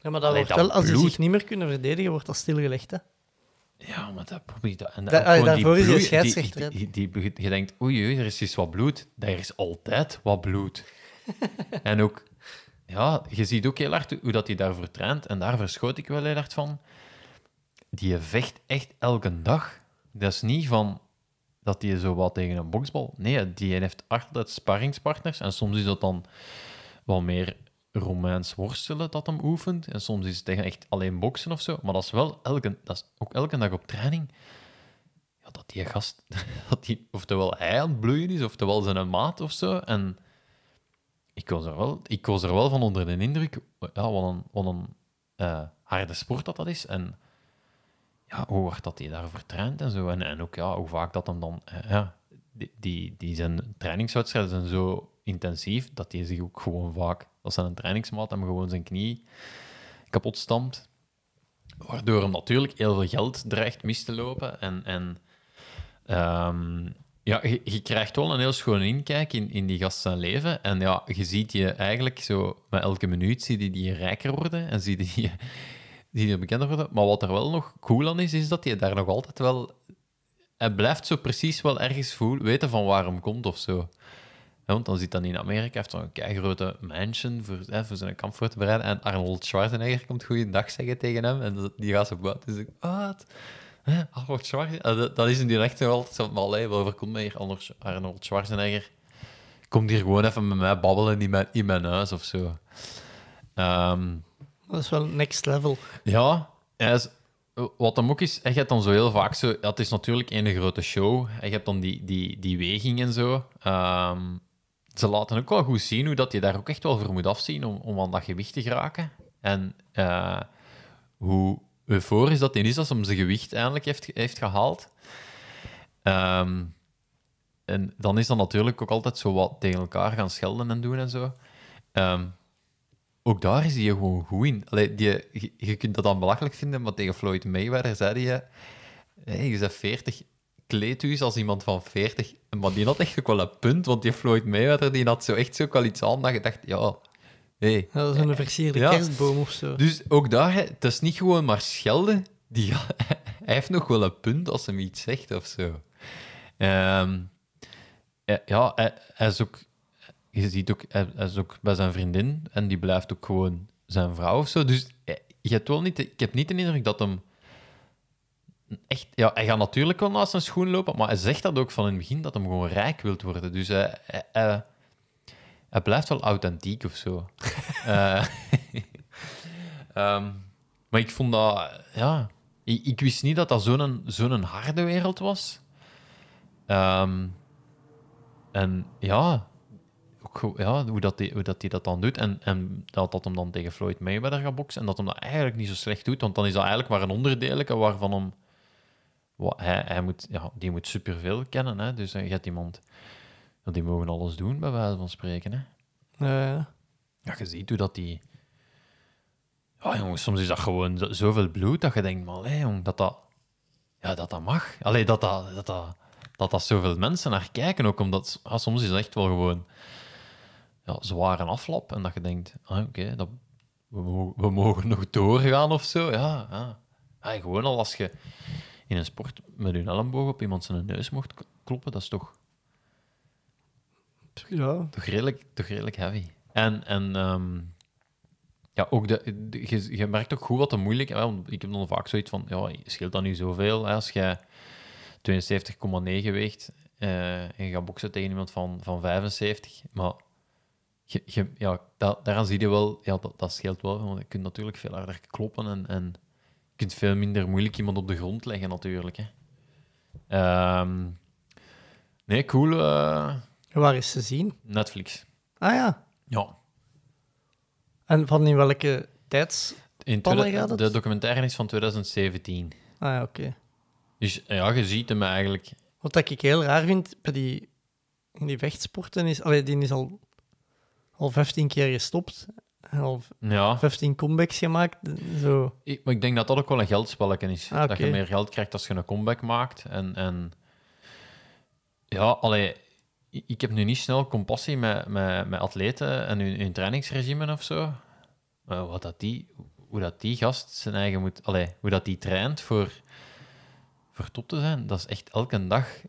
ja, maar dat Allee, wordt dat wel, als die bloed. zich niet meer kunnen verdedigen, wordt dat stilgelegd. Hè? Ja, maar dat probeer je... En Da- allee, die daarvoor is die bloed- scheidsrechter. Die, die, die- je denkt, oei, oei, er is dus wat bloed. Er is altijd wat bloed. en ook... Ja, je ziet ook heel hard hoe dat hij daarvoor traint. En daar verschoot ik wel heel hard van. Die vecht echt elke dag. Dat is niet van dat hij zo wat tegen een boksbal... Nee, die heeft altijd sparringspartners. En soms is dat dan wat meer Romeins worstelen dat hem oefent. En soms is het tegen echt alleen boksen of zo. Maar dat is wel elke, dat is ook elke dag op training. Ja, dat die gast, dat die, oftewel hij aan het bloeien is, oftewel zijn maat of zo. En ik was er wel, ik was er wel van onder de indruk. Ja, wat een, een eh, harde sport dat dat is. En ja, hoe hard dat hij daarvoor traint en zo. En, en ook ja, hoe vaak dat hem dan... eh, ja, die, die, zijn trainingswedstrijden zijn zo intensief dat hij zich ook gewoon vaak, als zijn een trainingsmaat hem gewoon zijn knie kapot stampt. Waardoor hem natuurlijk heel veel geld dreigt mis te lopen. En, en ehm, ja, je, je krijgt wel een heel schoon inkijk in, in die gast zijn leven. En ja, je ziet je eigenlijk zo, met elke minuut zie je die rijker worden en zie je die, er bekender worden. Maar wat er wel nog cool aan is, is dat hij daar nog altijd wel... Hij blijft zo precies wel ergens voelen, weten van waar komt of zo. Want dan zit dan in Amerika, heeft zo'n grote mansion voor, voor zijn kamp voor te bereiden. En Arnold Schwarzenegger komt goeiedag zeggen tegen hem. En die gaat zo buiten. Dus ik, wat? Hè, Arnold Schwarzenegger? Ah, dat, dat is in die echt nog altijd zo, maar allee, wat overkomt mij hier? Arnold, Arnold Schwarzenegger komt hier gewoon even met mij babbelen in mijn, in mijn huis of zo. Ehm, Dat is wel next level. ja, hij is- wat hem ook is, hij hebt dan zo heel vaak zo... ja, het is natuurlijk een grote show. Je hebt dan die, die, die weging en zo. Ehm, ze laten ook wel goed zien hoe dat je daar ook echt wel voor moet afzien om, om aan dat gewicht te geraken. En eh, hoe euforisch dat hij is als hem zijn gewicht eindelijk heeft, heeft gehaald. Ehm, en dan is dat natuurlijk ook altijd zo wat tegen elkaar gaan schelden en doen en zo. Ehm, ook daar is hij gewoon goed in. Die, je, je kunt dat dan belachelijk vinden, maar tegen Floyd Mayweather zei hij... Hey, je bent 40, kleed u eens als iemand van 40. Maar die had echt ook wel een punt, want die Floyd Mayweather die had zo echt zo wel iets aan dat je dacht, ja... Hey. Ja, dat is een versierde Ja. kerstboom of zo. Dus ook daar, het is niet gewoon maar schelden. Die, hij heeft nog wel een punt als hem iets zegt of zo. Ehm, ja, ja, hij, hij is ook... Je ziet ook, hij, hij is ook bij zijn vriendin en die blijft ook gewoon zijn vrouw of zo. Dus hij- je hebt wel niet, ik heb niet de indruk dat hem echt... Ja, hij gaat natuurlijk wel naast zijn schoen lopen, maar hij zegt dat ook van in het begin, dat hem gewoon rijk wilt worden. Dus hij, hij, hij blijft wel authentiek of zo. Eh, Ehm, maar ik vond dat, ja, ik, ik wist niet dat dat zo'n zo'n harde wereld was. Ehm, en ja, ook, ja hoe, dat die, hoe dat hij dat dan doet. En, en dat, dat hem dan tegen Floyd Mayweather gaat boksen. En dat hem dat eigenlijk niet zo slecht doet. Want dan is dat eigenlijk maar een onderdeel waarvan hem. Wat, hij, hij moet, ja, die moet superveel kennen. Hè? Dus eh, je hebt iemand. Ja, die mogen alles doen, bij wijze van spreken. Hè? Eh, Ja, je ziet hoe dat die... Ja, jongens, soms is dat gewoon zo- zoveel bloed dat je denkt, maar hé, jong, dat dat... Ja, dat dat mag. Allee, dat dat, dat, dat, dat dat zoveel mensen naar kijken ook, omdat... ja, soms is het echt wel gewoon ja, zwaar en aflap. En dat je denkt, ah, oké, dat we, mogen- we mogen nog doorgaan of zo. Ja, ja. Ja, gewoon al als je in een sport met je elleboog op iemand zijn neus mocht kloppen, dat is toch ja, toch redelijk, toch redelijk heavy. En, en ehm, ja, ook de, de- je, je merkt ook goed wat de moeilijk... want ik heb dan vaak zoiets van, ja, scheelt dat nu zoveel? Hè, als jij 72,9 weegt eh, en je gaat boksen tegen iemand van, van 75, maar je, je, ja, da- daaraan zie je wel, ja, dat, dat scheelt wel, want je kunt natuurlijk veel harder kloppen en, en je kunt veel minder moeilijk iemand op de grond leggen natuurlijk. Hè. Ehm, nee, cool. Waar is te zien? Netflix. Ah ja. Ja. En van in welke tijds... In Pannen gaat het? de documentaire is van 2017. Ah ja, oké. Dus ja, je ziet hem eigenlijk. Wat dat ik heel raar vind bij die, in die vechtsporten is... Allee, die is al, al 15 keer gestopt. En al Ja, 15 comebacks gemaakt. Zo. ik, maar ik denk dat dat ook wel een geldspelletje is. Ah, Dat je meer geld krijgt als je een comeback maakt. En, en ja, allee, ik heb nu niet snel compassie met, met, met atleten en hun, hun trainingsregime of zo. Maar wat dat die, hoe dat die gast zijn eigen moet... Allee, hoe dat die traint voor, voor top te zijn, dat is echt elke dag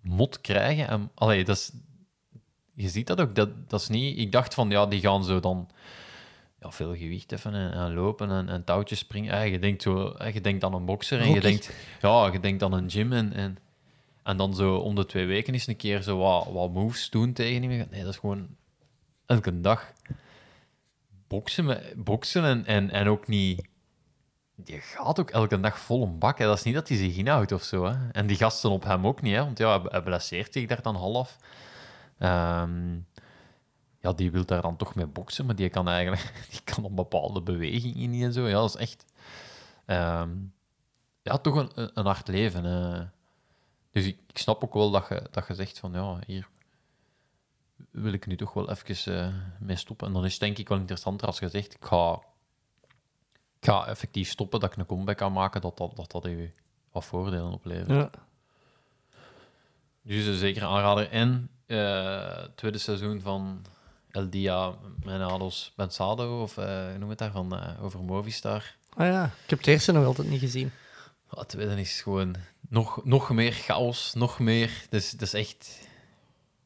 mot krijgen. En, allee, dat is, je ziet dat ook. Dat, dat is niet... Ik dacht van, ja, die gaan zo dan ja, veel gewicht heffen en, en lopen en, en touwtjes springen. Ja, je, denkt zo, je denkt aan een bokser en je denkt, ja, je denkt aan een gym en, en, en dan zo om de twee weken eens een keer zo wat, moves doen tegen iemand. Nee, dat is gewoon elke dag boksen, boksen en, en, en ook niet... Je gaat ook elke dag vol een bak. Hè. Dat is niet dat hij zich inhoudt of zo. Hè. En die gasten op hem ook niet, hè. want ja, hij- hij blesseert zich daar dan half. Ehm, ja, die wil daar dan toch mee boksen, maar die kan eigenlijk die kan op bepaalde bewegingen niet en zo. Ja, dat is echt... ehm, ja, toch een, een- hard leven. eh. Dus ik, ik snap ook wel dat je, dat je zegt van, ja, hier wil ik nu toch wel even eh, mee stoppen. En dan is het denk ik wel interessanter als je zegt, ik ga, ik ga effectief stoppen, dat ik een comeback kan maken, dat dat, dat, dat je wat voordelen oplevert. Ja. Dus een zeker aanrader. En eh, het tweede seizoen van El Dia Menados Pensado, of eh, hoe noem het daar, van, eh, over Movistar. Ah ja, ik heb het eerste nog altijd niet gezien. Het tweede is gewoon nog, nog meer chaos, nog meer. Dus dat is echt.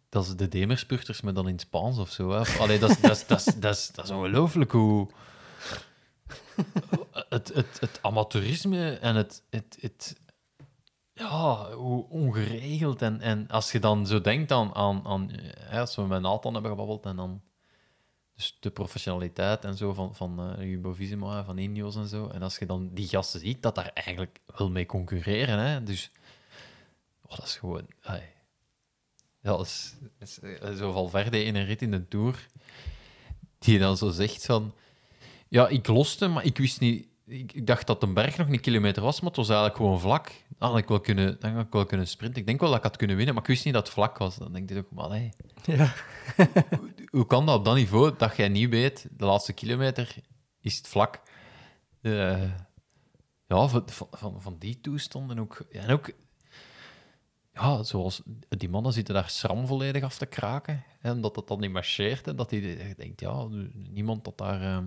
Dat is de Demerspurters, maar dan in Spaans of zo. Allee, dat, is, dat, is, dat, is, dat, is, dat is ongelooflijk hoe. Het, het, het amateurisme en het, het, het, ja, hoe ongeregeld. En, en als je dan zo denkt aan, aan, aan als we met Nathan hebben gebabbeld en dan dus de professionaliteit en zo van, van uh, Jumbo Visma en van Ineos en zo. En als je dan die gasten ziet, dat daar eigenlijk wel mee concurreren. Hè? Dus oh, dat is gewoon... ai. Ja, dat is, dat is, eh, zo Valverde in een rit in de Tour, die dan zo zegt van... Ja, ik loste, maar ik wist niet... Ik, ik dacht dat de berg nog een kilometer was, maar het was eigenlijk gewoon vlak. Dan had ik wel kunnen, dan had ik wel kunnen sprinten. Ik denk wel dat ik had kunnen winnen, maar ik wist niet dat het vlak was. Dan denk ik ook, maar hey, Ja. hoe kan dat op dat niveau dat jij niet weet, de laatste kilometer is het vlak? Eh, ja, van, van, van, die toestanden ook. Ja, en ook, ja, zoals die mannen zitten daar schram volledig af te kraken. Hè, omdat dat dan niet marcheert. En dat hij denkt, ja, niemand dat daar ehm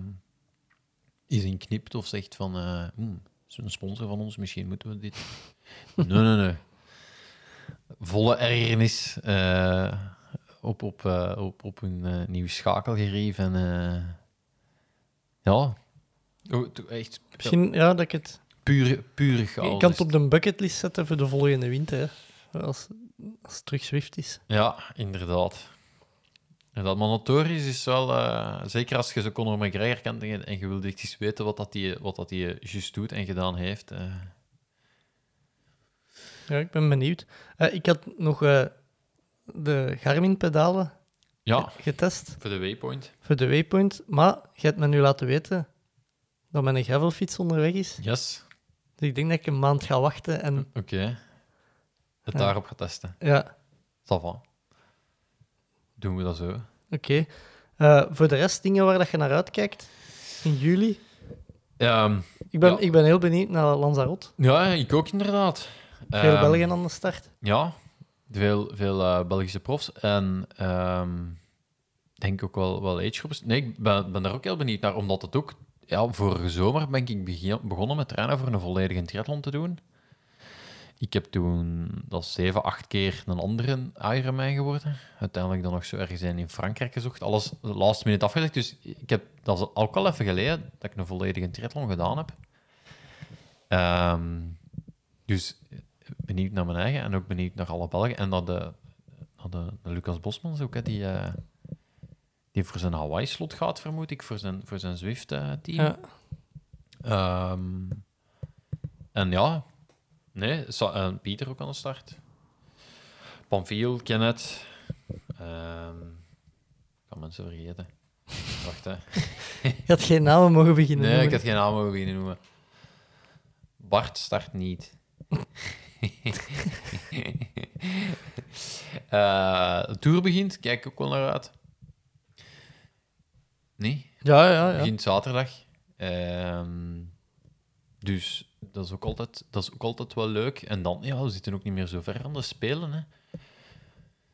is in knipt of zegt van, eh "Hmm, is een sponsor van ons, misschien moeten we dit. nee, nee, nee. Volle ergernis. eh, op, op, eh, op, op een eh, nieuw schakelgerief. En eh, ja, Oh, echt Misschien ja, dat ik het... pure, pure chaos. Ik kan het op de bucketlist zetten voor de volgende winter. Hè. Als, als het terug Zwift is. Ja, inderdaad. En dat monotorisch is wel... eh, zeker als je zo Conor McGregor kent en je, en je wilt echt eens weten wat dat die, wat dat die juist doet en gedaan heeft. eh. Ja, ik ben benieuwd. Eh, ik had nog eh, de Garmin-pedalen ja, getest voor de waypoint. voor de Waypoint. Maar je hebt me nu laten weten dat mijn gravelfiets onderweg is. Yes, Dus ik denk dat ik een maand ga wachten. En oké. Het Ja. daarop gaan testen. ja, va. Doen we dat zo. oké. Eh, voor de rest, dingen waar dat je naar uitkijkt in juli. Ehm, Ik ben, Ja. ik ben heel benieuwd naar Lanzarote. ja, ik ook inderdaad. Veel Ehm, Belgen aan de start. Ja, veel, veel eh, Belgische profs. En ehm, denk ook wel, wel agegroepen. Nee, ik ben, daar ook heel benieuwd naar, omdat het ook... Ja, vorige zomer ben ik begonnen met trainen voor een volledige triathlon te doen. Ik heb toen, dat zeven, acht keer een andere Ironman geworden. Uiteindelijk dan nog zo ergens in Frankrijk gezocht. Alles last minute afgelegd. Dus ik heb, dat is ook al even geleden dat ik een volledige triathlon gedaan heb. Ehm, dus benieuwd naar mijn eigen en ook benieuwd naar alle Belgen. En naar de, naar de, Lucas Bosmans ook, hè, die, eh, die voor zijn Hawaii-slot gaat, vermoed ik, voor zijn, voor zijn Zwift-team. Ja. Ehm, en ja, nee, Sa- en Pieter ook aan de start. Pamphile, Kenneth. Ik kan mensen vergeten. Wacht, hè. Je had geen namen mogen beginnen Nee, ik had geen naam mogen beginnen noemen. Bart start niet. Eh, de tour begint, kijk ook wel naar uit. Nee, Ja, ja, ja. begint zaterdag. Ehm, dus dat is, ook altijd, dat is ook altijd wel leuk. En dan, ja, we zitten ook niet meer zo ver van de Spelen. Hè.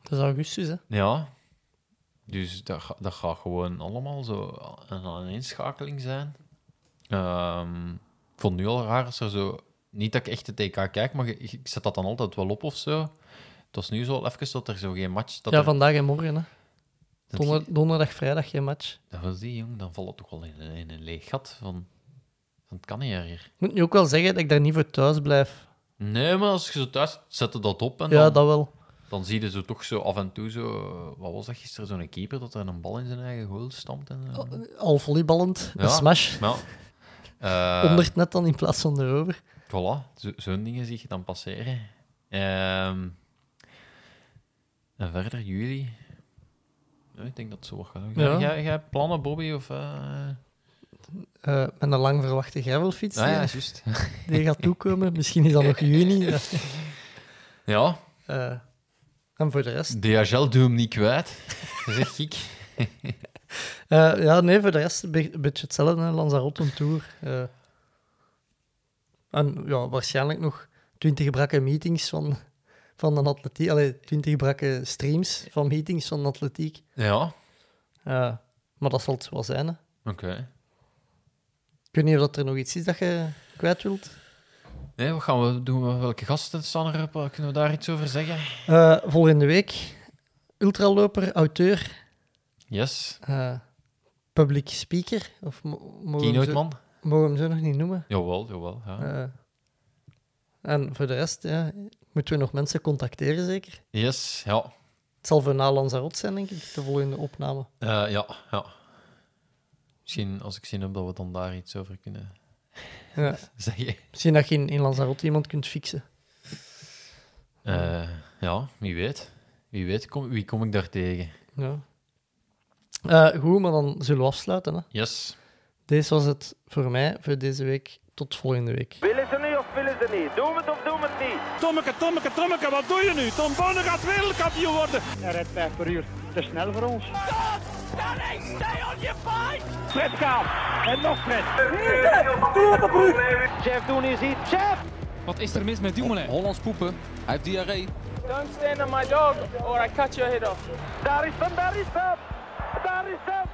Dat is augustus, hè. Ja. Dus dat, ga- dat gaat gewoon allemaal zo een aaneenschakeling zijn. Ehm, ik vond het nu al raar als er zo... Niet dat ik echt de TK kijk, maar ik, ik zet dat dan altijd wel op of zo. Het was nu zo even dat er zo geen match... Dat ja, er- vandaag en morgen, hè. dat Donder- donderdag, vrijdag geen match. Dat was die, jong. Dan valt het toch wel in, een- in een leeg gat. Van, van, het kan niet. Ik moet nu ook wel zeggen dat ik daar niet voor thuis blijf. Nee, maar als je zo thuis zet je dat op en Ja, dan, dat wel. dan zie je zo toch zo af en toe zo... eh, Wat was dat gisteren? Zo'n keeper dat er een bal in zijn eigen goal stampt. En, zo. Al volleyballend, Ja. een smash. Ja. Eh, Onder het net dan in plaats van erover. Voilà, zo- zo'n dingen zie je dan passeren. Ehm, en verder, jullie? Ja, ik denk dat het zo wat gaat. Ja. Jij, jij hebt plannen, Bobby? Of, eh? Eh, met een lang verwachte gravelfiets Ah, ja, die, juist. die gaat toekomen. Misschien is dat nog juni. Ja. ja, Eh, en voor de rest... DHL doe hem niet kwijt. Gek. Eh, ja, nee, voor de rest een be- een beetje hetzelfde. Lanzarote Tour. En ja, waarschijnlijk nog twintig brakke meetings van, van een atletiek. Allee, twintig brakke streams van meetings van atletiek. Ja, Eh, maar dat zal het wel zijn, oké. Ik weet niet of dat er nog iets is dat je kwijt wilt. Nee, wat gaan we doen? Welke gasten staan erop? Kunnen we daar iets over zeggen? Eh, volgende week ultraloper, auteur, Yes. eh, public speaker. Of Keynote man? Mogen we hem zo nog niet noemen? Jawel, jawel. Ja. Eh, En voor de rest, ja, moeten we nog mensen contacteren, zeker? Yes, ja. Het zal voor na Lanzarote zijn, denk ik, de volgende opname. Eh, ja, ja. Misschien als ik zin heb dat we dan daar iets over kunnen Ja. zeggen. Misschien dat je in, in Lanzarote iemand kunt fixen. Eh, ja, wie weet. Wie weet, kom, wie kom ik daar tegen? Ja. Goed, maar dan zullen we afsluiten. Hè. Yes. Deze was het voor mij voor deze week. Tot volgende week. Willen ze niet of willen ze niet? Doen we het of doen we het niet? Tommeke, Tommeke, Tommeke, wat doe je nu? Tom Bonne gaat wereldkampioen worden. Hij rijdt 5 per uur. Te snel voor ons. Fred gaat. En nog Fred. Doe op brug. Chef doen is iets. Chef! Wat is er mis met Dumoulin? Hollands poepen. Hij heeft diarree. Don't stand on my dog or I cut your head off. Daar is hem, daar is hem. Daar is hem.